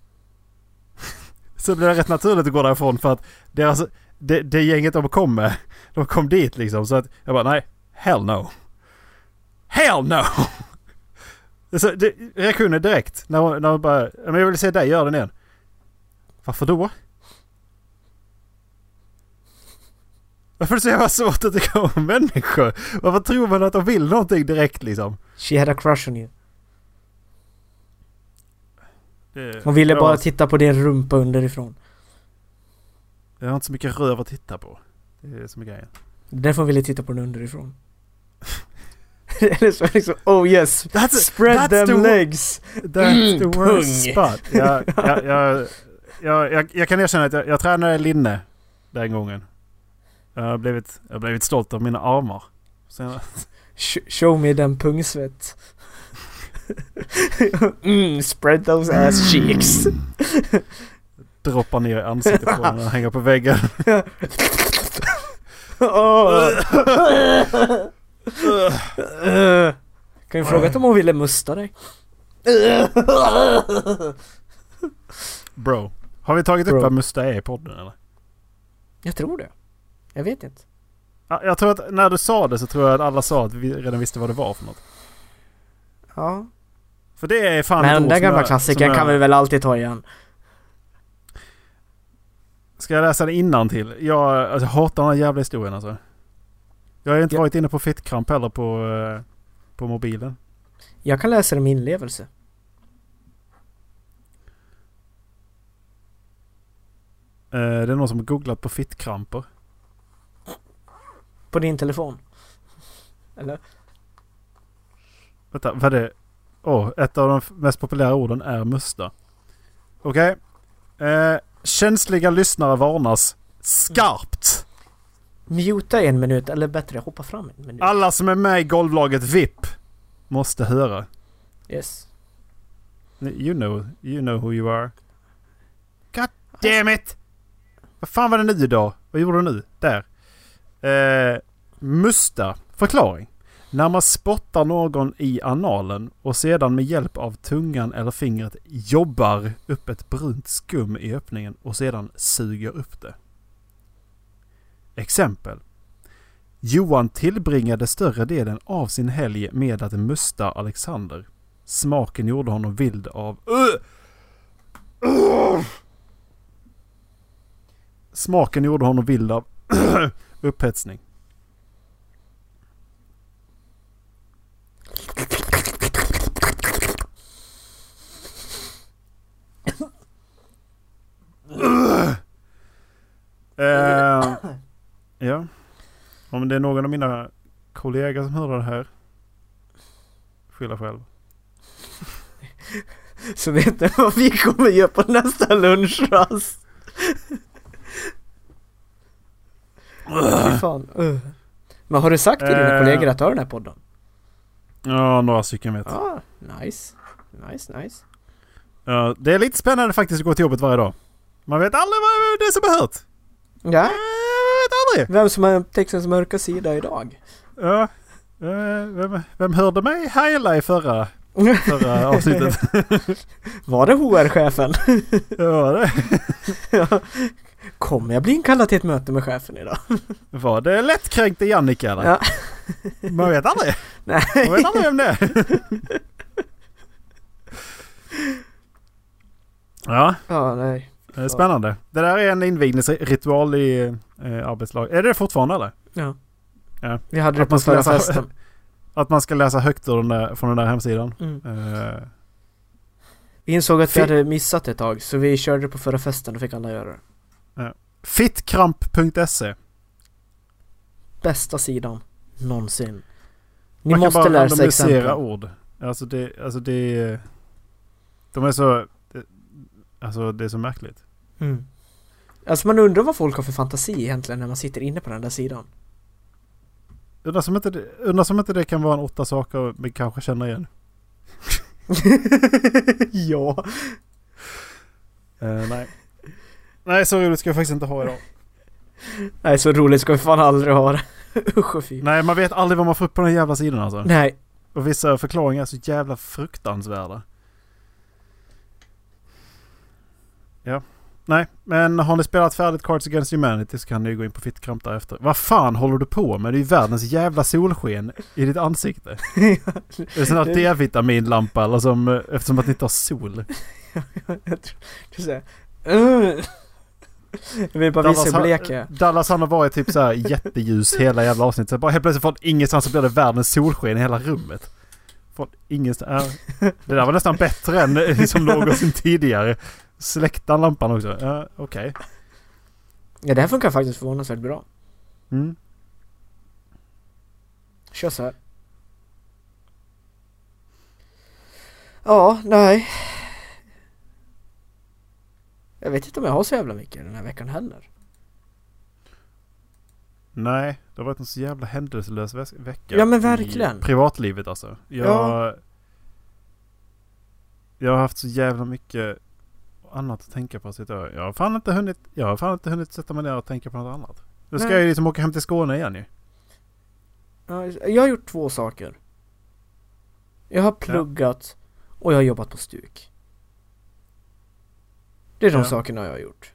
så blir det rätt naturligt att gå därifrån för att deras, det, det gänget de kom med, de kom dit liksom. Så att jag bara nej, hell no. Hell no! så det, reaktionen direkt när hon, när bara, men jag vill se dig göra den igen. Varför då? Varför är det så jävla svårt att tycka om människor? Varför tror man att de vill någonting direkt liksom? She had a crush on you. Det, Hon ville bara titta på din rumpa underifrån. Jag har inte så mycket röv att titta på. Det är som är grejen. Därför hon ville titta på den underifrån. Eller så liksom, oh yes! That's- Spread that's them the legs! That's the Mm, worst pung. spot. Jag, jag, jag, jag, jag, jag kan erkänna att jag, jag tränade linne den gången. Jag har blivit, jag har blivit stolt av mina armar. Sen, Sh- show me den pungsvett. mm, spread those ass cheeks. droppar ner i ansiktet på den och hänger på väggen. Eh, kan ju fråga om hon ville musta dig? Bro. Har vi tagit upp Bro. vad musta är i podden eller? Jag tror det. Jag vet inte. Ja, Jag tror att när du sa det så tror jag att alla sa att vi redan visste vad det var för något. Ja. För det är fan Men den där gamla jag- klassikern kan jag- vi väl alltid ta igen. Ska jag läsa den till? Jag, alltså, jag hatar den här jävla historien alltså. Jag har ju inte Ja. varit inne på fittkramp heller på, eh, på mobilen. Jag kan läsa det med inlevelse. det är någon som har googlat på fittkramper. På din telefon? Eller? Vänta, vad är det? Åh, ett av de mest populära orden är musta. Okej. Eh, känsliga lyssnare varnas skarpt. Muta en minut, eller bättre hoppa fram en minut. Alla som är med i golvlaget VIP måste höra. Yes. You know, you know who you are. God damn it! Vad fan var det nu då? Vad gjorde du nu? Där. Eh, musta. Förklaring. När man spottar någon i analen och sedan med hjälp av tungan eller fingret jobbar upp ett brunt skum i öppningen och sedan suger upp det. Exempel. Johan tillbringade större delen av sin helg med att musta Alexander. Smaken gjorde honom vild av... Smaken gjorde honom vild av upphetsning. Uh, ja. Om det är någon av mina kollegor som hör det här. Skylla själv. Så vet ni vad vi kommer göra på nästa lunchrast? Fy fan. Uh. Men har du sagt till dina Eh. kollegor att du har den här podden? Ja, några stycken vet. Ja, nice. Nice, nice. Ja, det är lite spännande faktiskt att gå till jobbet varje dag. Man vet aldrig vad det är som är hört. Ja, Jag vet aldrig. vem som har textens mörka sida idag? Ja. eh, Vem, vem hörde mig heila i förra, förra avsnittet? Var det HR-chefen? ja, det. Ja. Kommer jag bli inkallad till ett möte med chefen idag? Var det lättkränkte Jannica eller? Ja. Man vet aldrig. Nej. Man vet aldrig vem det är. Ja, Ja, nej. det är spännande. Det där är en invigningsritual i eh, arbetslag. Är det fortfarande eller? Ja. Ja. Vi hade det Att på man ska förra läsa- festen. Att man ska läsa högt ur den där, från den där hemsidan. Mm. Eh, Vi insåg att vi hade missat ett tag, så vi körde på förra festen och fick alla göra det. Fittkramp.se Bästa sidan någonsin. Ni Man måste lära sig exempel. ord. Alltså det, alltså det... De är så... Alltså det är så märkligt. Mm. Alltså man undrar vad folk har för fantasi egentligen när man sitter inne på den där sidan. Undrar som inte det, undrar som inte det kan vara en åtta saker vi kanske känner igen. ja. Eh, nej. Nej, så roligt ska jag faktiskt inte ha idag. Nej, så roligt ska vi fan aldrig ha det. Usch och fy. Nej, man vet aldrig vad man får upp på den jävla sidan alltså. Nej. Och vissa förklaringar är så jävla fruktansvärda. Ja. Nej, men har ni spelat färdigt Cards Against Humanity så kan ni gå in på Fittkramp därefter. Vad fan håller du på med? Det är ju världens jävla solsken i ditt ansikte. Är det sån här D-vitaminlampa eller som, eh, eftersom att ni inte har sol? jag tror... Du säger... Uh. Jag vill bara visa hur blek jag. Dallas han har varit typ så här jätteljus hela jävla avsnittet. Så bara helt plötsligt från ingenstans så blir det världens solsken i hela rummet. Från ingenstans. Det där var nästan bättre än eh, som någonsin tidigare. Släckte lampan också? Ja, okej. Ja, det här funkar faktiskt förvånansvärt bra. Mm. Kör så här. Ja, nej. Jag vet inte om jag har så jävla mycket den här veckan heller. Nej, det har varit en så jävla händelselös ve- vecka. Ja, men i verkligen. privatlivet alltså. Jag, Ja. jag har haft så jävla mycket annat att tänka på. Så jag, jag, har fan inte hunnit, jag har fan inte hunnit sätta mig ner och tänka på något annat. Nu ska Nej. jag ju liksom åka hem till Skåne igen ju. Ja, Jag har gjort två saker. Jag har pluggat och jag har jobbat på stuk. Det är de Ja. sakerna jag har gjort.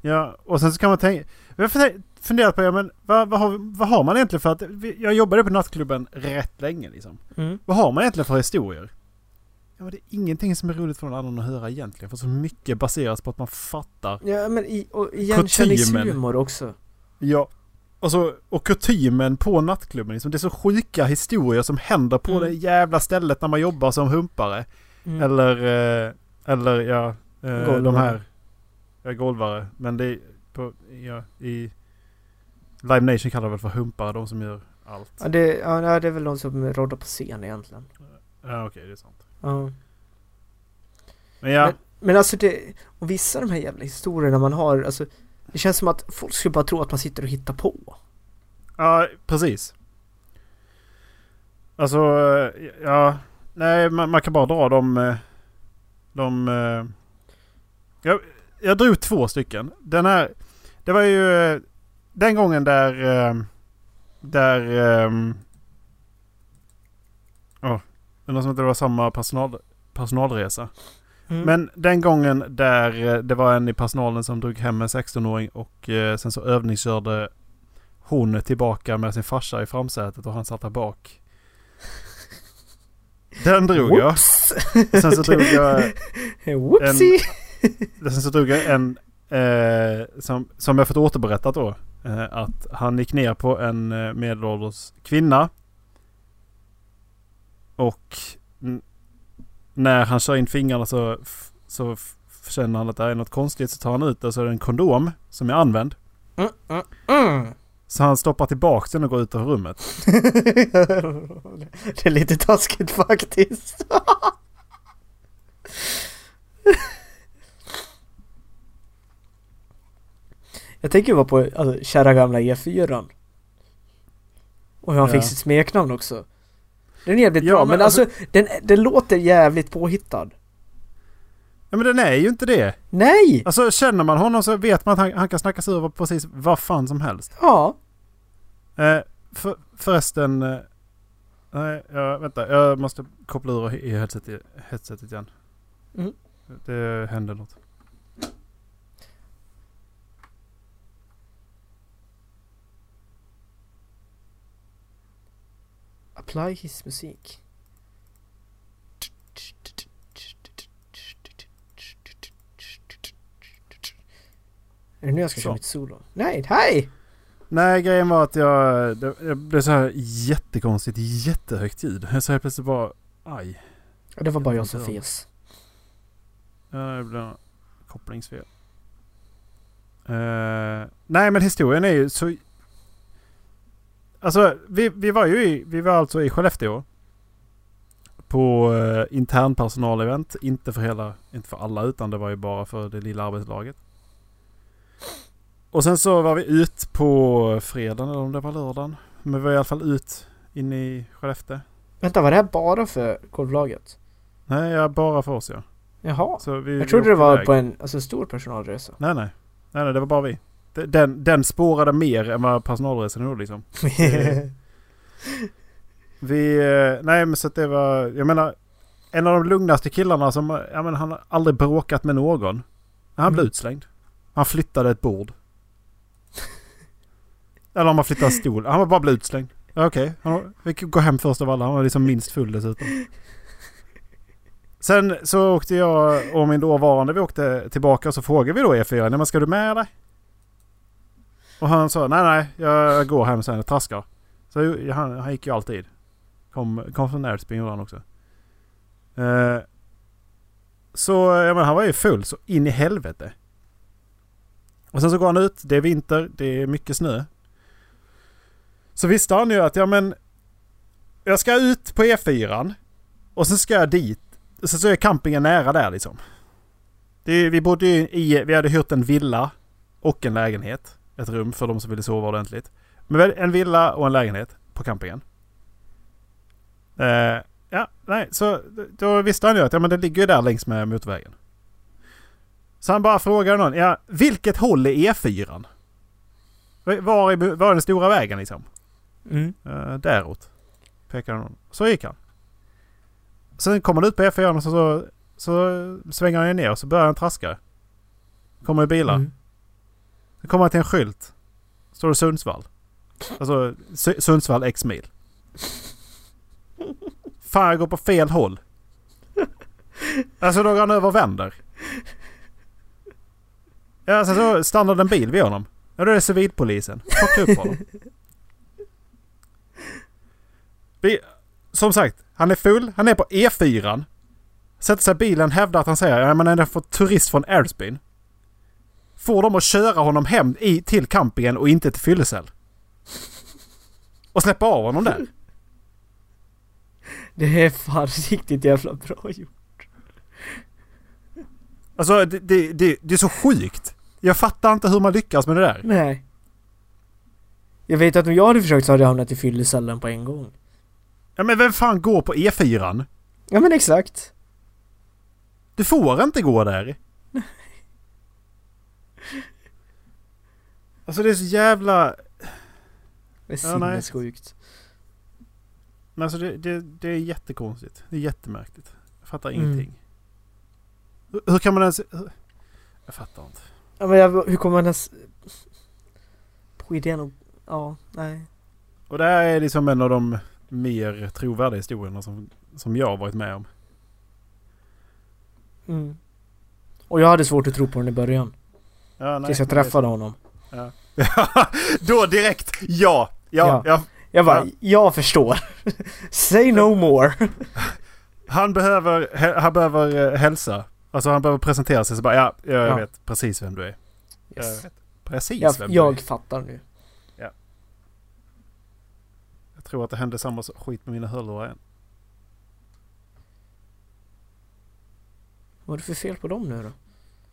Ja, och sen så kan man tänka... Jag har funderat på, ja, men vad, vad, har, vad har man egentligen för att... Jag jobbade på nattklubben rätt länge liksom. Mm. Vad har man egentligen för historier? Ja, det är ingenting som är roligt för någon annan att höra egentligen. För så mycket baseras på att man fattar. Ja men i, och igenkänningshumor också. Ja. Och, så, och kutymen på nattklubben. Liksom, det är så sjuka historier som händer på Mm. det jävla stället när man jobbar som humpare. Mm. Eller... Eh, eller ja... Eh, de Golvare. här... Jag är golvare. Men det är på, ja, i Live Nation kallar det väl för humpare, de som gör allt. Ja, det, ja, det är väl de som roddar på scen egentligen. Ja okej, det är sant. Ja. Men ja, Men, men alltså det, och vissa av de här jävla historierna man har, alltså det känns som att folk skulle bara tro att man sitter och hittar på. ja precis. Alltså, eh, ja. Nej, man, man kan bara dra de... eh, De... Jag, jag drog två stycken. Den här... Det var ju eh, den gången där... eh, Där... Åh, är någon som inte det var samma personal, personalresa. Mm. Men den gången där eh, det var en i personalen som drog hem en 16-åring och sen så övningskörde hon tillbaka med sin farsa i framsätet och han satt där bak. Den drog jag. Whoops! Sen så drog jag, Whoopsie! Sen så drog jag en eh, som, som jag fått återberättat då. Eh, att han gick ner på en eh, medelålders kvinna. Och när han kör in fingrarna så, så känner han att det är något konstigt. Så tar han ut det så är det en kondom som är använd. Mm, mm, mm. Så han stoppar tillbaka den och går ut ur rummet. det är lite taskigt faktiskt. Jag tänker bara på alltså, kära gamla E4. Och hur han Ja. fick sitt smeknamn också. Den är jävligt Ja, bra, men men alltså, den, den låter jävligt påhittad. Ja men den är ju inte det. Nej! Alltså känner man honom så vet man att han, han kan snacka sig över precis vad fan som helst. Ja. Eh, för, förresten... Eh, nej, ja, vänta. Jag måste koppla ur i headsetet, headsetet igen. Mm. Det händer något. Apply his musik. Är det nu jag ska Så. köra mitt solo? Nej, hej! Nej, grejen var att jag... Det, det blev så här jättekonstigt, jättehögt ljud. Jag sa helt plötsligt bara... Aj. Det var bara jag som fes. Ja, det blev kopplingsfel. Eh, nej, men historien är ju så... Alltså, vi, vi var ju i, vi var alltså i Skellefteå. På uh, internpersonalevent. Inte för hela, inte för alla utan det var ju bara för det lilla arbetslaget. Och sen så var vi ut på fredagen eller om det var lördagen. Men vi var i alla fall ut inne i Skellefteå. Vänta, var det här bara för golvlaget? Nej, ja, bara för oss ja. Jaha. Så vi, Jag trodde det var iväg. på en alltså, stor personalresa. Nej, nej. Nej, nej, det var bara vi. De- Den, den spårade mer än vad personalresan gjorde liksom. Vi, eh, nej men så att det var, jag menar, en av de lugnaste killarna som, ja men han har aldrig bråkat med någon. Han blev Mm. utslängd. Han flyttade ett bord. Eller om han flyttade en stol. Han var bara blev utslängd. Okej, han fick gå hem först av alla. Han var liksom minst full dessutom. Sen så åkte jag och min dåvarande, vi åkte tillbaka och så frågade vi då E4, nej men ska du med eller? Och han sa, nej nej, jag går hem sen och traskar. Så han, han gick ju alltid. Kom, kom från Närdsbyn gjorde han också. Eh, så jag menar han var ju full så in i helvete. Och sen så går han ut, det är vinter, det är mycket snö. Så visste han ju att ja men jag ska ut på E4 och sen ska jag dit. Sen så är campingen nära där liksom. Det, vi bodde ju i, vi hade hyrt en villa och en lägenhet. Ett rum för de som ville sova ordentligt. Men en villa och en lägenhet på campingen. Eh, ja, nej, så då visste han ju att ja, men det ligger ju där längs med motorvägen. Så han bara frågade någon, ja, vilket håll är E4? Var är, var är den stora vägen liksom? Mm. Uh, däråt. Pekade någon. Så gick han. Sen kom han ut på E4 och så, så, så svänger han ner och så börjar han traska. Kommer bilar. Mm. Sen kommer han till en skylt. Står det Sundsvall. Alltså Sundsvall X mil. Fan jag går på fel håll. Alltså då går han över och vänder. Ja sen så stannar en bil vid honom. Ja då är det civilpolisen. Plocka upp honom. Vi, som sagt, han är full. Han är på E4. Sätter sig i bilen, hävdar att han säger ja men är det för turist från Airsbyn får dem att köra honom hem i, till campingen och inte till fyllecell. Och släppa av honom där. Det är fan riktigt jävla bra gjort. Alltså det, det, det, det är så sjukt. Jag fattar inte hur man lyckas med det där. Nej. Jag vet att om jag hade försökt så hade jag hamnat i fyllecellen på en gång. Ja men vem fan går på E4? Ja men exakt. Du får inte gå där. Alltså det är så jävla... Det är Ja, sinnessjukt. Men alltså det, det, det är jättekonstigt. Det är jättemärkligt. Jag fattar Mm. ingenting. Hur, hur kan man ens... hur- Jag fattar inte. Ja men jag, hur kommer man ens... På idén att... Ja, nej. Och det här är liksom en av de mer trovärdiga historierna som, som jag har varit med om. Mm. Och jag hade svårt att tro på den i början. Ja, nej, tills jag träffade honom. Ja. Då direkt, ja! Ja, Ja. ja. Jag bara, Ja. jag förstår. Say no more. Han behöver, han behöver eh, hälsa. Alltså han behöver presentera sig så bara ja, jag Ja. vet precis vem du är. Jag Yes. vet precis Jag, vem du jag är. fattar nu. Jag tror att det hände samma skit med mina hörlurar igen. Vad är det för fel på dem nu då?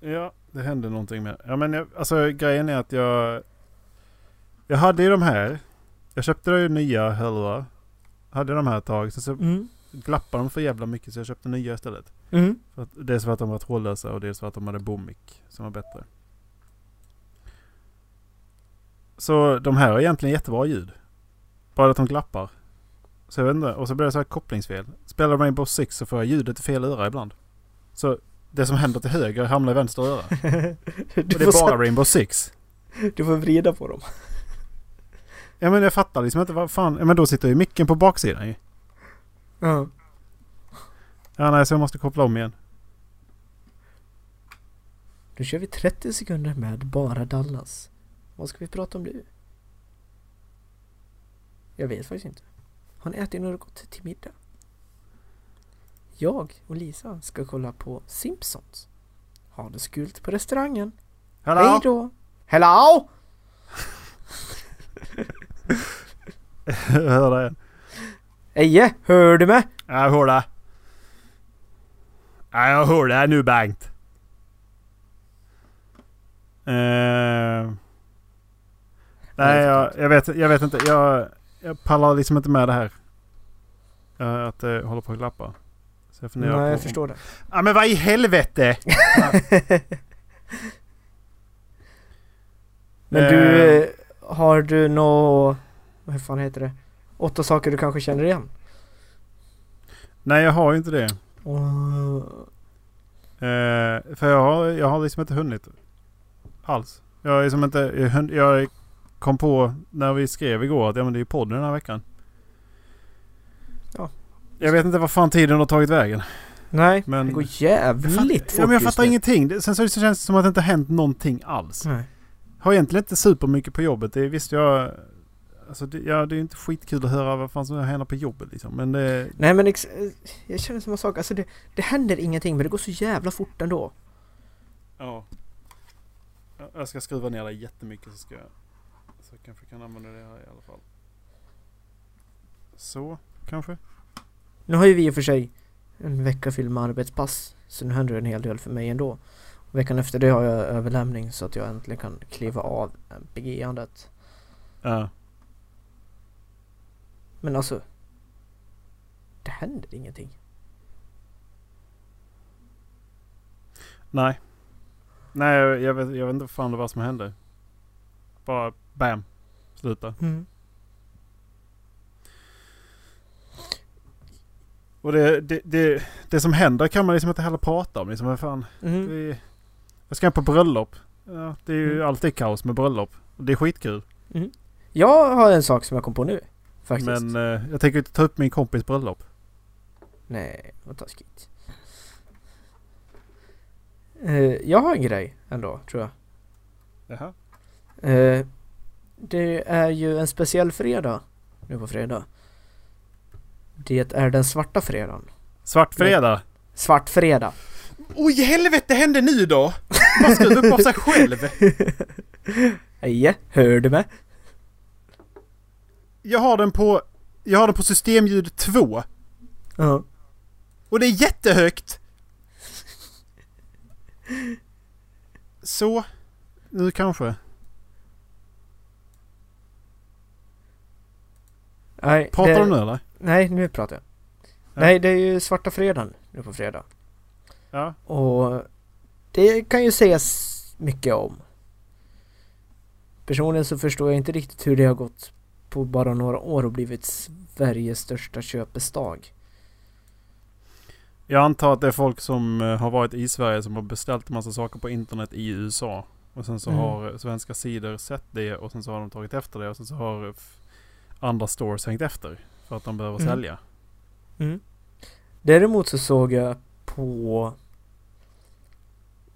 Ja, det hände någonting med. Ja men jag, alltså grejen är att jag... Jag hade ju de här. Jag köpte ju nya hörlurar. Hade de här ett tag. Så, så Mm. glappade de för jävla mycket så jag köpte nya istället. Mm. För att, dels för att de var trådlösa och dels för att de hade bommick som var bättre. Så de här har egentligen jättebra ljud. Bara att de glappar. Så jag vet inte. Och så blir det så här kopplingsfel. Spelar Rainbow Six så får jag ljudet i fel öra ibland. Så det som händer till höger hamnar i vänster öra. Och det är bara Rainbow Six. du får vrida på dem. Ja men jag fattar liksom inte vad fan. Ja men då sitter ju micken på baksidan ju. Ja. Ja nej så jag måste koppla om igen. Nu kör vi 30 sekunder med bara Dallas. Vad ska vi prata om nu? Jag vet faktiskt inte. Har ni ätit något till middag? Jag och Lisa ska kolla på Simpsons. Ha det så kul på restaurangen. Hallå? Hej då! Hello! hör det igen. Eje, hör du mig? Ja, jag hör det. Ja, jag hör det nu Bengt. Eh, nej, jag, jag, vet, jag vet inte. Jag, jag pallar liksom inte med det här. Eh, att det håller på att glappa. Så jag funderar Nej, på... jag förstår det. Ja, men vad i helvete! Men du, eh, har du nå... Vad fan heter det? Åtta saker du kanske känner igen? Nej, jag har ju inte det. Och, Eh, för jag har, jag har liksom inte hunnit. Alls. Jag är liksom inte... Jag, jag kom på när vi skrev igår att ja, men det är ju podden den här veckan. Ja. Jag vet inte vad fan tiden har tagit vägen. nej, Men- det går Jag jävligt fattar, fort ja, men jag fattar ingenting. Det- Sen så känns det som att det inte hänt någonting alls. Nej. Har egentligen inte supermycket på jobbet. Det visste jag... Alltså det, ja, det är inte skitkul att höra vad fan som händer på jobbet liksom. Men det... Nej men ex- eh, jag känner samma sak. Alltså det, det händer ingenting men det går så jävla fort ändå. Ja. Ja, Jag ska skruva ner det jättemycket så ska jag... Så jag kanske kan använda det här i alla fall. Så, kanske. Nu har ju vi i och för sig en vecka fylld med arbetspass. Så nu händer det en hel del för mig ändå. Och veckan efter det har jag överlämning så att jag äntligen kan kliva av MPG-andet. Ja. Men alltså. Det händer ingenting. Nej. Nej, jag, jag, vet, jag vet inte vad fan det var som hände. Bara bam. Sluta. Mm. Och det, det, det, det som händer kan man liksom inte heller prata om. Liksom, vad fan. Mm. Det, jag ska på bröllop. Ja, det är ju Mm. alltid kaos med bröllop. Det är skitkul. Jag har en sak som jag kom på nu. Faktiskt. Men eh, jag tänker inte ta upp min kompis bröllop. Nej, vad taskigt. Eh, jag har en grej ändå, tror jag. Jaha. Eh, det är ju en speciell fredag nu på fredag. Det är den svarta fredagen. Svart fredag. Svart fredag. Oj helvete hände nu då? Bara skruva upp av sig själv. Hej, hör du mig? Jag har den på... Jag har den på systemljud 2. Ja. Och det är jättehögt! Så. Nu kanske. Nej, Pratar det, du nu eller? Nej, nu pratar jag. Ja. Nej, det är ju svarta fredagen nu på fredag. Ja. Och det kan ju sägas mycket om. Personligen så förstår jag inte riktigt hur det har gått på bara några år och blivit Sveriges största köpesdag. Jag antar att det är folk som eh, har varit i Sverige som har beställt en massa saker på internet i USA. Och sen så Mm. har svenska sidor sett det och sen så har de tagit efter det och sen så har andra stores hängt efter. För att de behöver Mm. sälja. Mm. Däremot så såg jag på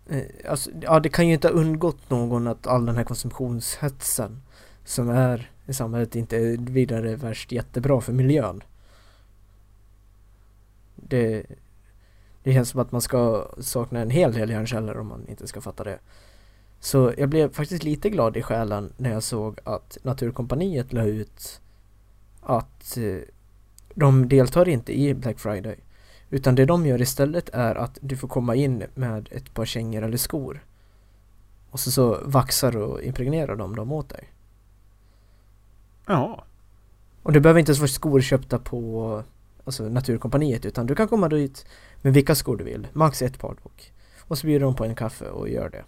eh, alltså, ja det kan ju inte ha undgått någon att all den här konsumtionshetsen som är i samhället inte är vidare värst jättebra för miljön. Det, det känns som att man ska sakna en hel del hjärnceller om man inte ska fatta det. Så jag blev faktiskt lite glad i själen när jag såg att Naturkompaniet la ut att eh, de deltar inte i Black Friday. Utan det de gör istället är att du får komma in med ett par kängor eller skor. Och så, så vaxar och impregnerar de dem åt dig. Ja. Och det behöver inte ens vara skor köpta på alltså Naturkompaniet utan du kan komma dit med vilka skor du vill. Max ett par dock. Och så bjuder de på en kaffe och gör det.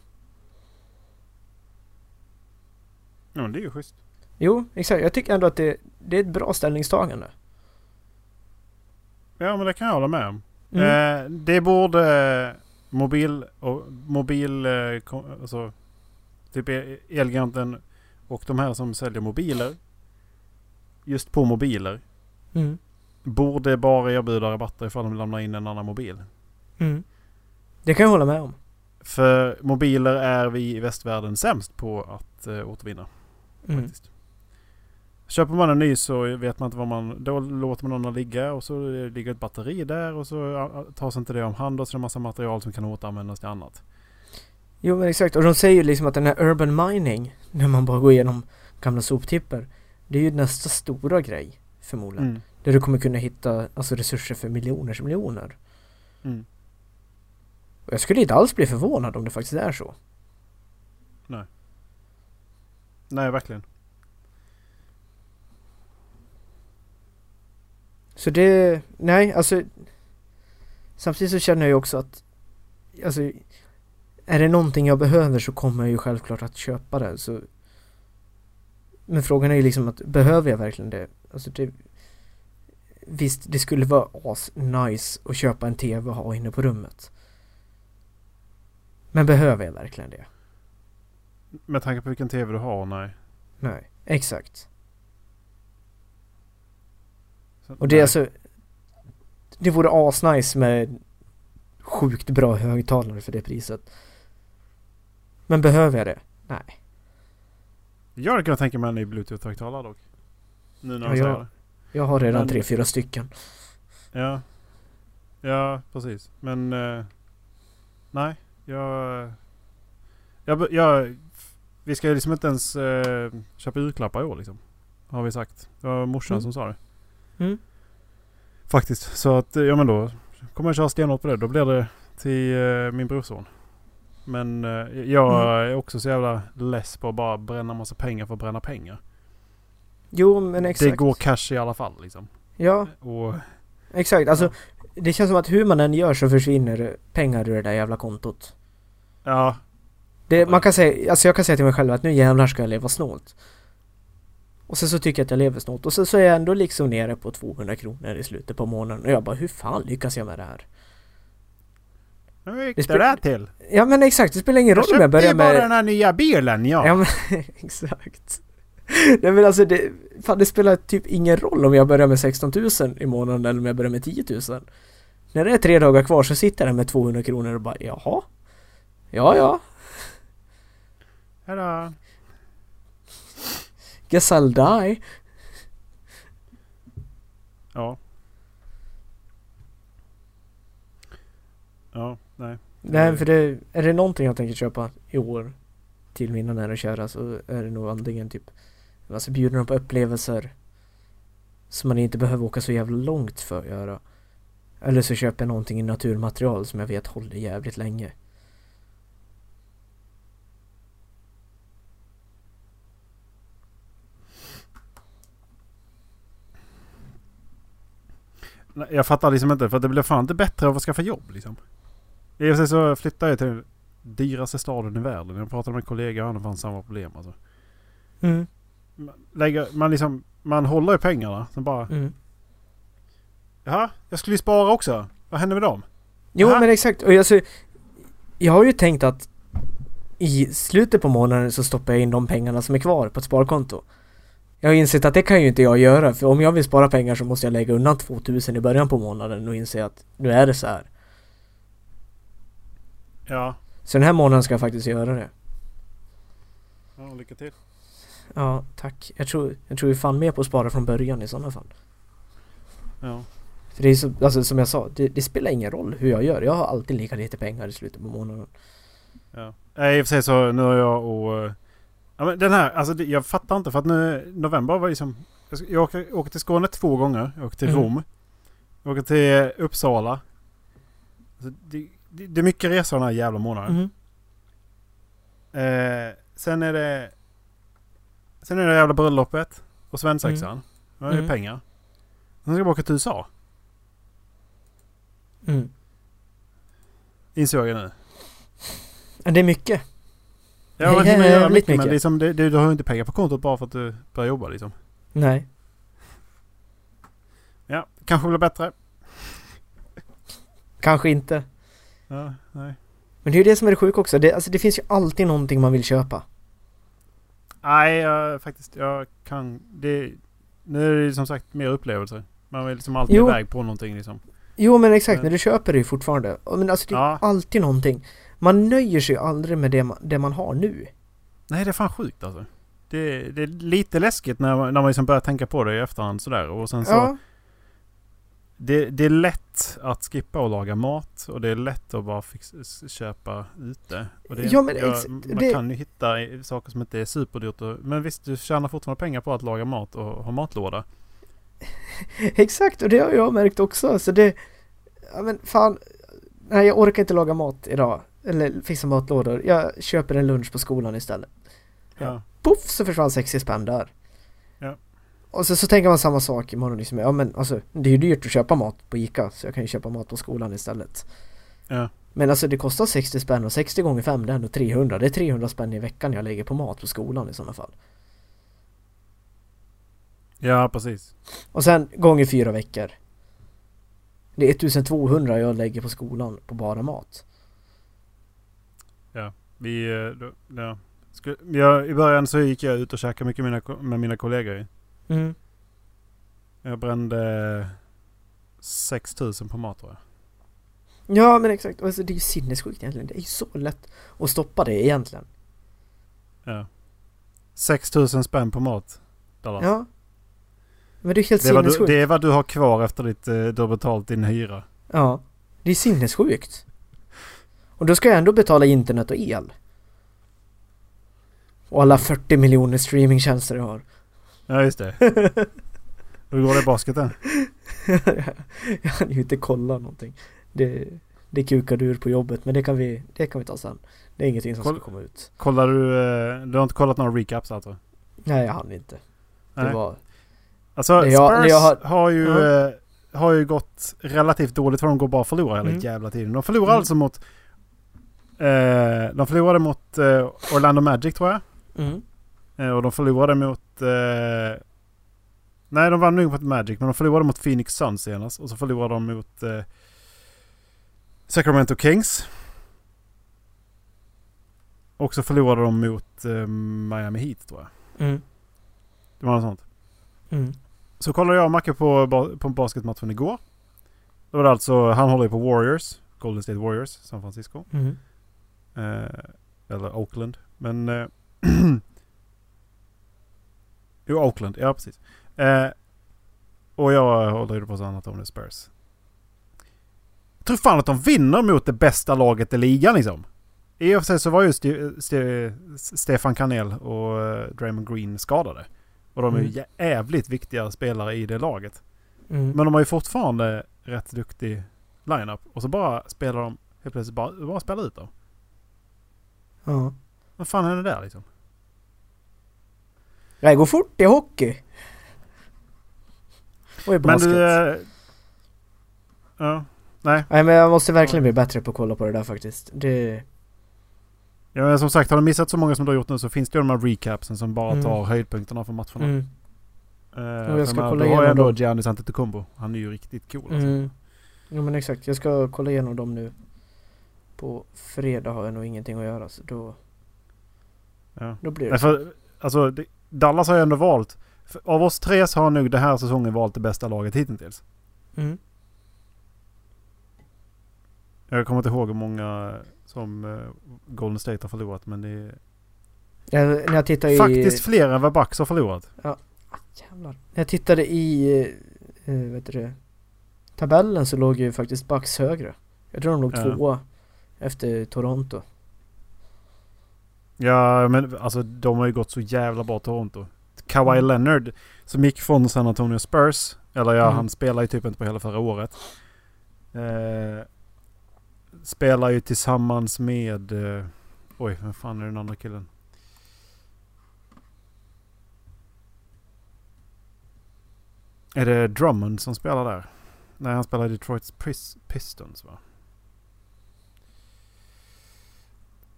Ja men det är ju schysst. Jo, exakt. Jag tycker ändå att det, det är ett bra ställningstagande. Ja men det kan jag hålla med om. Mm. Eh, det borde mobil och mobil, eh, kom, alltså typ Elgiganten och de här som säljer mobiler. Just på mobiler. Mm. Borde bara erbjuda rabatter ifall de lämnar in en annan mobil. Mm. Det kan jag hålla med om. För mobiler är vi i västvärlden sämst på att eh, återvinna. Mm. Faktiskt. Köper man en ny så vet man inte vad man... Då låter man den ligga och så ligger ett batteri där och så tas inte det om hand och så är det en massa material som kan återanvändas till annat. Jo men exakt, och de säger ju liksom att den här urban mining, när man bara går igenom gamla soptippar, det är ju nästa stora grej förmodligen. Mm. Där du kommer kunna hitta alltså, resurser för miljoners miljoner. Mm. Och jag skulle inte alls bli förvånad om det faktiskt är så. Nej, verkligen. Så det, nej alltså Samtidigt så känner jag ju också att Alltså Är det någonting jag behöver så kommer jag ju självklart att köpa det så Men frågan är ju liksom att behöver jag verkligen det? Alltså det Visst, det skulle vara as nice att köpa en TV och ha inne på rummet. Men behöver jag verkligen det? Med tanke på vilken tv du har, nej. Nej, exakt. Och det är alltså Det vore asnice med Sjukt bra högtalare för det priset Men behöver jag det? Nej Jag kunnat tänka mig en ny bluetooth-högtalare dock. Nu när Ja, jag- det. Jag har redan Men- tre, fyra stycken Ja. Ja, precis. Men... Eh, nej, jag... Jag, jag... Vi ska ju liksom inte ens eh, köpa julklappar i år liksom. Har vi sagt. Det var morsan Mm. som sa det. Mm. Faktiskt. Så att, ja men då kommer jag köra stenhårt på det. Då blir det till eh, min brorson. Men eh, jag Mm. är också så jävla less på att bara bränna massa pengar för att bränna pengar. Jo men exakt Det går cash i alla fall liksom. Ja, Och exakt alltså Det känns som att hur man än gör så försvinner pengar ur det där jävla kontot ja, det, Man kan säga, alltså jag kan säga till mig själv att nu jävlar ska jag leva snålt Och sen så tycker jag att jag lever snålt och sen så är jag ändå liksom nere på 200 kronor i slutet på månaden och jag bara hur fan lyckas jag med det här? vad gick Det det, där till? Ja men exakt, det spelar ingen roll om jag börjar bara med... den här nya bilen ja. Ja men exakt. Nej men alltså det, fan det spelar typ ingen roll om jag börjar med 16 000 i månaden eller om jag börjar med 10 000. När det är tre dagar kvar så sitter jag där med 200 kronor och bara jaha? Ja ja, Hejdå. Guess I'll die. Ja. Ja, nej. Nej, för det, är det någonting jag tänker köpa i år till mina nära och kära så är det nog antingen typ Alltså bjuder de på upplevelser som man inte behöver åka så jävla långt för att göra. Eller så köper jag någonting i naturmaterial som jag vet håller jävligt länge. Jag fattar liksom inte, för det blir fan inte bättre av att skaffa jobb liksom. I och för sig så flyttade jag till den dyraste staden i världen. Jag pratade med en kollega och han har fan samma problem alltså. Mm. Man, lägger, man liksom, man håller i pengarna. Sen bara, Mm. jaha, jag skulle ju spara också. Vad händer med dem? Jo Aha. men exakt, och alltså, jag har ju tänkt att i slutet på månaden så stoppar jag in de pengarna som är kvar på ett sparkonto. Jag har insett att det kan ju inte jag göra för om jag vill spara pengar så måste jag lägga undan 2000 i början på månaden och inse att nu är det så här. Ja. Så den här månaden ska jag faktiskt göra det. ja lycka till. Ja, tack. Jag tror, jag tror ju fan mer på att spara från början i sådana fall. Ja. För det är så, alltså som jag sa, det, det spelar ingen roll hur jag gör. Jag har alltid lika lite pengar i slutet på månaden. Ja. Nej, i och för sig så nu har jag och... Ja, men den här, alltså det, jag fattar inte för att nu november var liksom... Jag, ska- jag åker, åker till Skåne två gånger. Jag åker till Mm. Rom. Jag åker till Uppsala. Alltså det, det, det är mycket resor den här jävla månaden. Mm. Eh, sen är det... Sen är det jävla bröllopet. Och svensexan. Det är Mm. pengar. Sen ska jag åka till USA. Mm. Insåg jag nu. Det är mycket. Ja, man hinner göra jävligt mycket, men mycket. liksom, det, det, du har ju inte pengar på kontot bara för att du börjar jobba liksom. Nej. Ja, kanske blir bättre. Kanske inte. Ja, nej. Men det är ju det som är det sjuka också. Det, alltså det finns ju alltid någonting man vill köpa. Nej, jag, faktiskt. Jag kan... Det, nu är det ju som sagt mer upplevelser. Man vill liksom alltid Jo. iväg på någonting liksom. Jo men exakt, Men- när du köper det ju fortfarande. Men alltså det är Ja. alltid någonting. Man nöjer sig aldrig med det man, det man har nu. Nej, det är fan sjukt alltså. Det, det är lite läskigt när man, när man liksom börjar tänka på det i efterhand sådär. Och sen så... Ja. Det, det är lätt att skippa och laga mat. Och det är lätt att bara fix, s- köpa ute. Det, Ja, men jag- Man det- kan ju hitta saker som inte är superdyrt. Och, men visst, du tjänar fortfarande pengar på att laga mat och ha matlåda. Exakt, och det har jag märkt också. Så det... Ja men fan. Nej jag orkar inte laga mat idag. Eller fixa matlådor. Jag köper en lunch på skolan istället. Ja. Poff så försvann 60 spänn där. Ja. Och så, så tänker man samma sak imorgon liksom. Ja men alltså det är ju dyrt att köpa mat på Ica. Så jag kan ju köpa mat på skolan istället. Ja. Men alltså det kostar 60 spänn och 60 gånger 5 det är ändå 300. Det är 300 spänn i veckan jag lägger på mat på skolan i sådana fall. ja, precis. Och sen gånger fyra veckor. Det är 1200 jag lägger på skolan på bara mat. Vi, eh, då, ja. Skulle, jag, I början så gick jag ut och käkade mycket med mina, med mina kollegor. Mm. Jag brände 6000 på mat tror jag. Ja men exakt, alltså, det är ju sinnessjukt egentligen. Det är ju så lätt att stoppa det egentligen. Ja. 6000 spänn på mat. Dallas. Ja. Men det är helt Det är, vad du, sinnessjukt. det är vad du har kvar efter ditt, eh, du har betalt din hyra. Ja. Det är sinnessjukt. Och då ska jag ändå betala internet och el. Och alla 40 miljoner streamingtjänster jag har. Ja, just det. Hur går det i basketen? jag hann ju inte kolla någonting. Det, det kukade ur på jobbet men det kan vi, det kan vi ta sen. Det är ingenting som Koll- ska komma ut. Kollar du... eh, Du har inte kollat några recaps alltså? Nej jag hann inte. Det Nej. var... Alltså Det jag- Spurs jag har- har, ju, eh, har ju gått relativt dåligt för de går bara och förlorar hela Mm. jävla tiden. De förlorade Mm. alltså mot... Eh, de förlorade mot eh, Orlando Magic tror jag. Mm. Eh, och de förlorade mot... Eh, nej, de vann nog mot Magic, men de förlorade mot Phoenix Suns senast. Och så förlorade de mot eh, Sacramento Kings. Och så förlorade de mot eh, Miami Heat tror jag. Mm. Det var något sånt. Mm. Så kollade jag och Macke på, på basketmatchen igår. Då var det alltså, han håller ju på Warriors. Golden State Warriors, San Francisco. Mm. Eh, eller Oakland. Men... Eh, jo, Oakland. Ja, precis. Eh, och jag håller ju på San Antonio Spurs. tror fan att de vinner mot det bästa laget i ligan liksom. I och för sig så var ju Ste Ste Stefan Kanel och uh, Draymond Green skadade. Och de är ju Mm. jävligt viktiga spelare i det laget. Mm. Men de har ju fortfarande rätt duktig lineup. Och så bara spelar de helt plötsligt bara, bara spelar ut dem. Ja. Vad fan händer där liksom? Det går fort i hockey. Och i Men basket. du... eh, ja. Nej. Nej men jag måste verkligen bli bättre på att kolla på det där faktiskt. Det... Ja, men som sagt, har du missat så många som du har gjort nu så finns det ju de här recapsen som bara Mm. tar höjdpunkterna från matcherna. Mm. Eh, jag ska för kolla då har jag ändå. Giannis Antetokounmpo. Han är ju riktigt cool alltså. Mm. Jo men exakt, jag ska kolla igenom dem nu. På fredag har jag nog ingenting att göra så då, Ja. då blir det Nej, för, alltså, det, Dallas har ju ändå valt. För, av oss tre så har nog den här säsongen valt det bästa laget hittills. mm. Jag kommer inte ihåg hur många som eh, Golden State har förlorat men det är jag, När jag tittar i... faktiskt fler än vad Bucks har förlorat. Jävlar. När jag tittade i, eh, eh, vet du det, tabellen så låg ju faktiskt Bucks högre. Jag tror de låg Ja. tvåa efter Toronto. Ja men alltså de har ju gått så jävla bra Toronto. Kawhi Mm. Leonard som gick från San Antonio Spurs. Eller ja Mm. han spelar ju typ inte på hela förra året. Eh, spelar ju tillsammans med... Eh, oj vem fan är den andra killen? Är det Drummond som spelar där? Nej han spelar i Detroit Pis- Pistons va?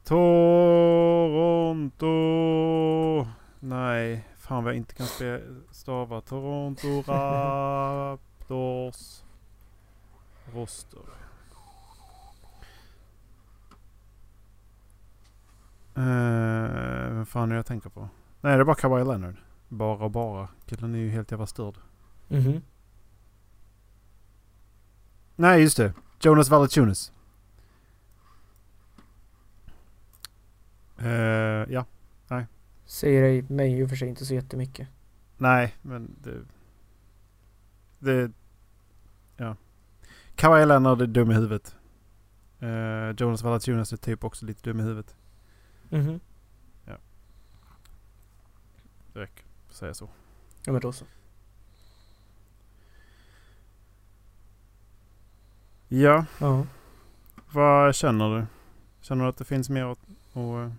Toronto. Nej, fan vad jag inte kan stava. Toronto Raptors. Roster. Eh, vem fan är jag tänker på? Nej, det är bara Kawhi Leonard. Bara och bara. Killen är ju helt jävla störd. Mhm. Nej, just det. Jonas Valanciunas. Eh, ja. Säger dig mig i och för sig inte så jättemycket. Nej, men det... Det... Ja. Kawhi Leonard är dum i huvudet. Eh, Jonas Valanciunas är typ också lite dum i huvudet. Mhm. Det räcker säga så. Ja men då så. Ja, Ja. vad känner du? Känner du att det finns mer att, att eh,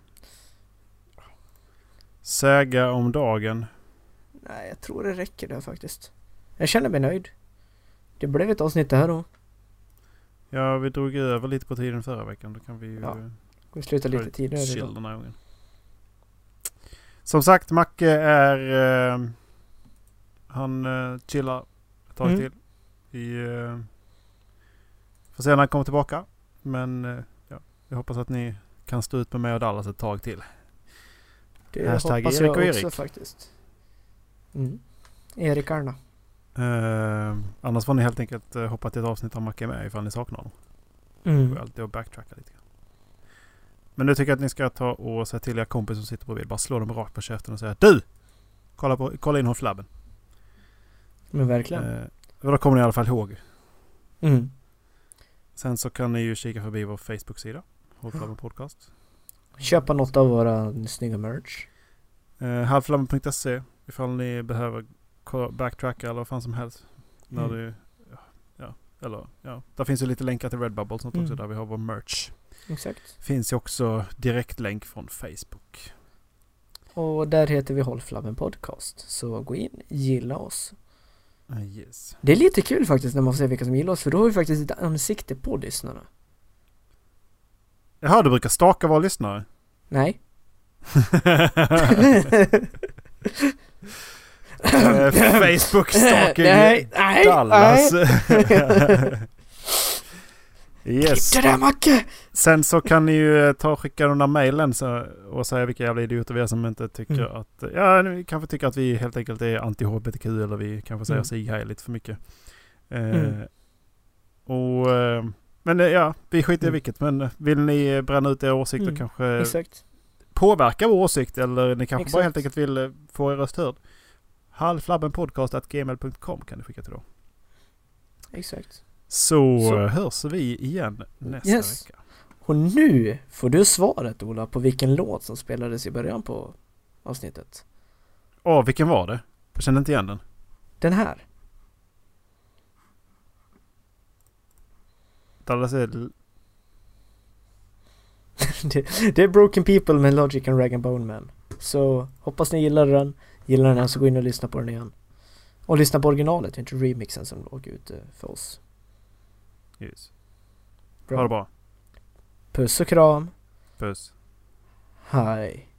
säga om dagen? Nej jag tror det räcker där faktiskt. Jag känner mig nöjd. Det blev ett avsnitt det här då. Ja, vi drog över lite på tiden förra veckan. Då kan vi ju... Ja, Vi slutar ta lite tidigare chill idag. den här gången. Som sagt, Macke är... Eh, han eh, chillar ett tag Mm. till. I, eh, får se när han kommer tillbaka. Men eh, ja, jag hoppas att ni kan stå ut med mig och Dallas ett tag till. Det Hashtag hoppas Erik jag också Erik. faktiskt. Mm. Erik Arna. Eh, annars får ni helt enkelt eh, hoppa till ett avsnitt av Macke är med ifall ni saknar honom. Det går Mm. alltid att backtracka lite grann. Men nu tycker jag att ni ska ta och säga till er kompis som sitter bredvid. Bara slå dem rakt på käften och säga Du! Kolla, på, kolla in Håll Flabben. Men verkligen. Eh, då kommer ni i alla fall ihåg. Mm. Sen så kan ni ju kika förbi vår Facebook-sida. Håll Flabben Podcast. Köpa något av våra snygga merch. Eh, halvflabben.se ifall ni behöver backtracka eller vad fan som helst. När Mm. du, ja, eller ja. Där finns ju lite länkar till Redbubble och sånt också Mm. där vi har vår merch. Exakt. Finns ju också direktlänk från Facebook. Och där heter vi Håll Flabben Podcast. Så gå in, gilla oss. Uh, yes. Det är lite kul faktiskt när man får se vilka som gillar oss för då har vi faktiskt ett ansikte på lyssnarna. Jaha, du brukar staka våra lyssnare? Nej. Eh, Facebook-stalking nej, nej, Dallas. nej. yes. Där Macke! Sen så kan ni ju eh, ta och skicka de där mejlen och säga vilka jävla idioter vi är som inte tycker Mm. att... Ja, ni kanske tycker att vi helt enkelt är anti-HBTQ eller vi kanske säger Mm. sig lite för mycket. Eh, Mm. Och... Eh, men eh, ja, vi skiter i Mm. vilket. Men vill ni eh, bränna ut era åsikter Mm, kanske Exakt. påverka vår åsikt eller ni kanske bara Exakt. helt enkelt vill eh, få er röst hörd. Halvflabbenpodcast.gmail.com kan ni skicka till då. Exakt. Så, Så. hörs vi igen nästa Yes. vecka. Och nu får du svaret Ola på vilken låt som spelades i början på avsnittet. Åh, vilken var det? Jag kände inte igen den. Den här. Är... det, det är Broken People med Logic and Rag and Bone Man. Så hoppas ni gillar den. Gillar den så gå in och lyssna på den igen. Och lyssna på originalet, inte remixen som låg ute för oss. Yes. Bra. Ha det bra. Puss och kram. Puss. Hej.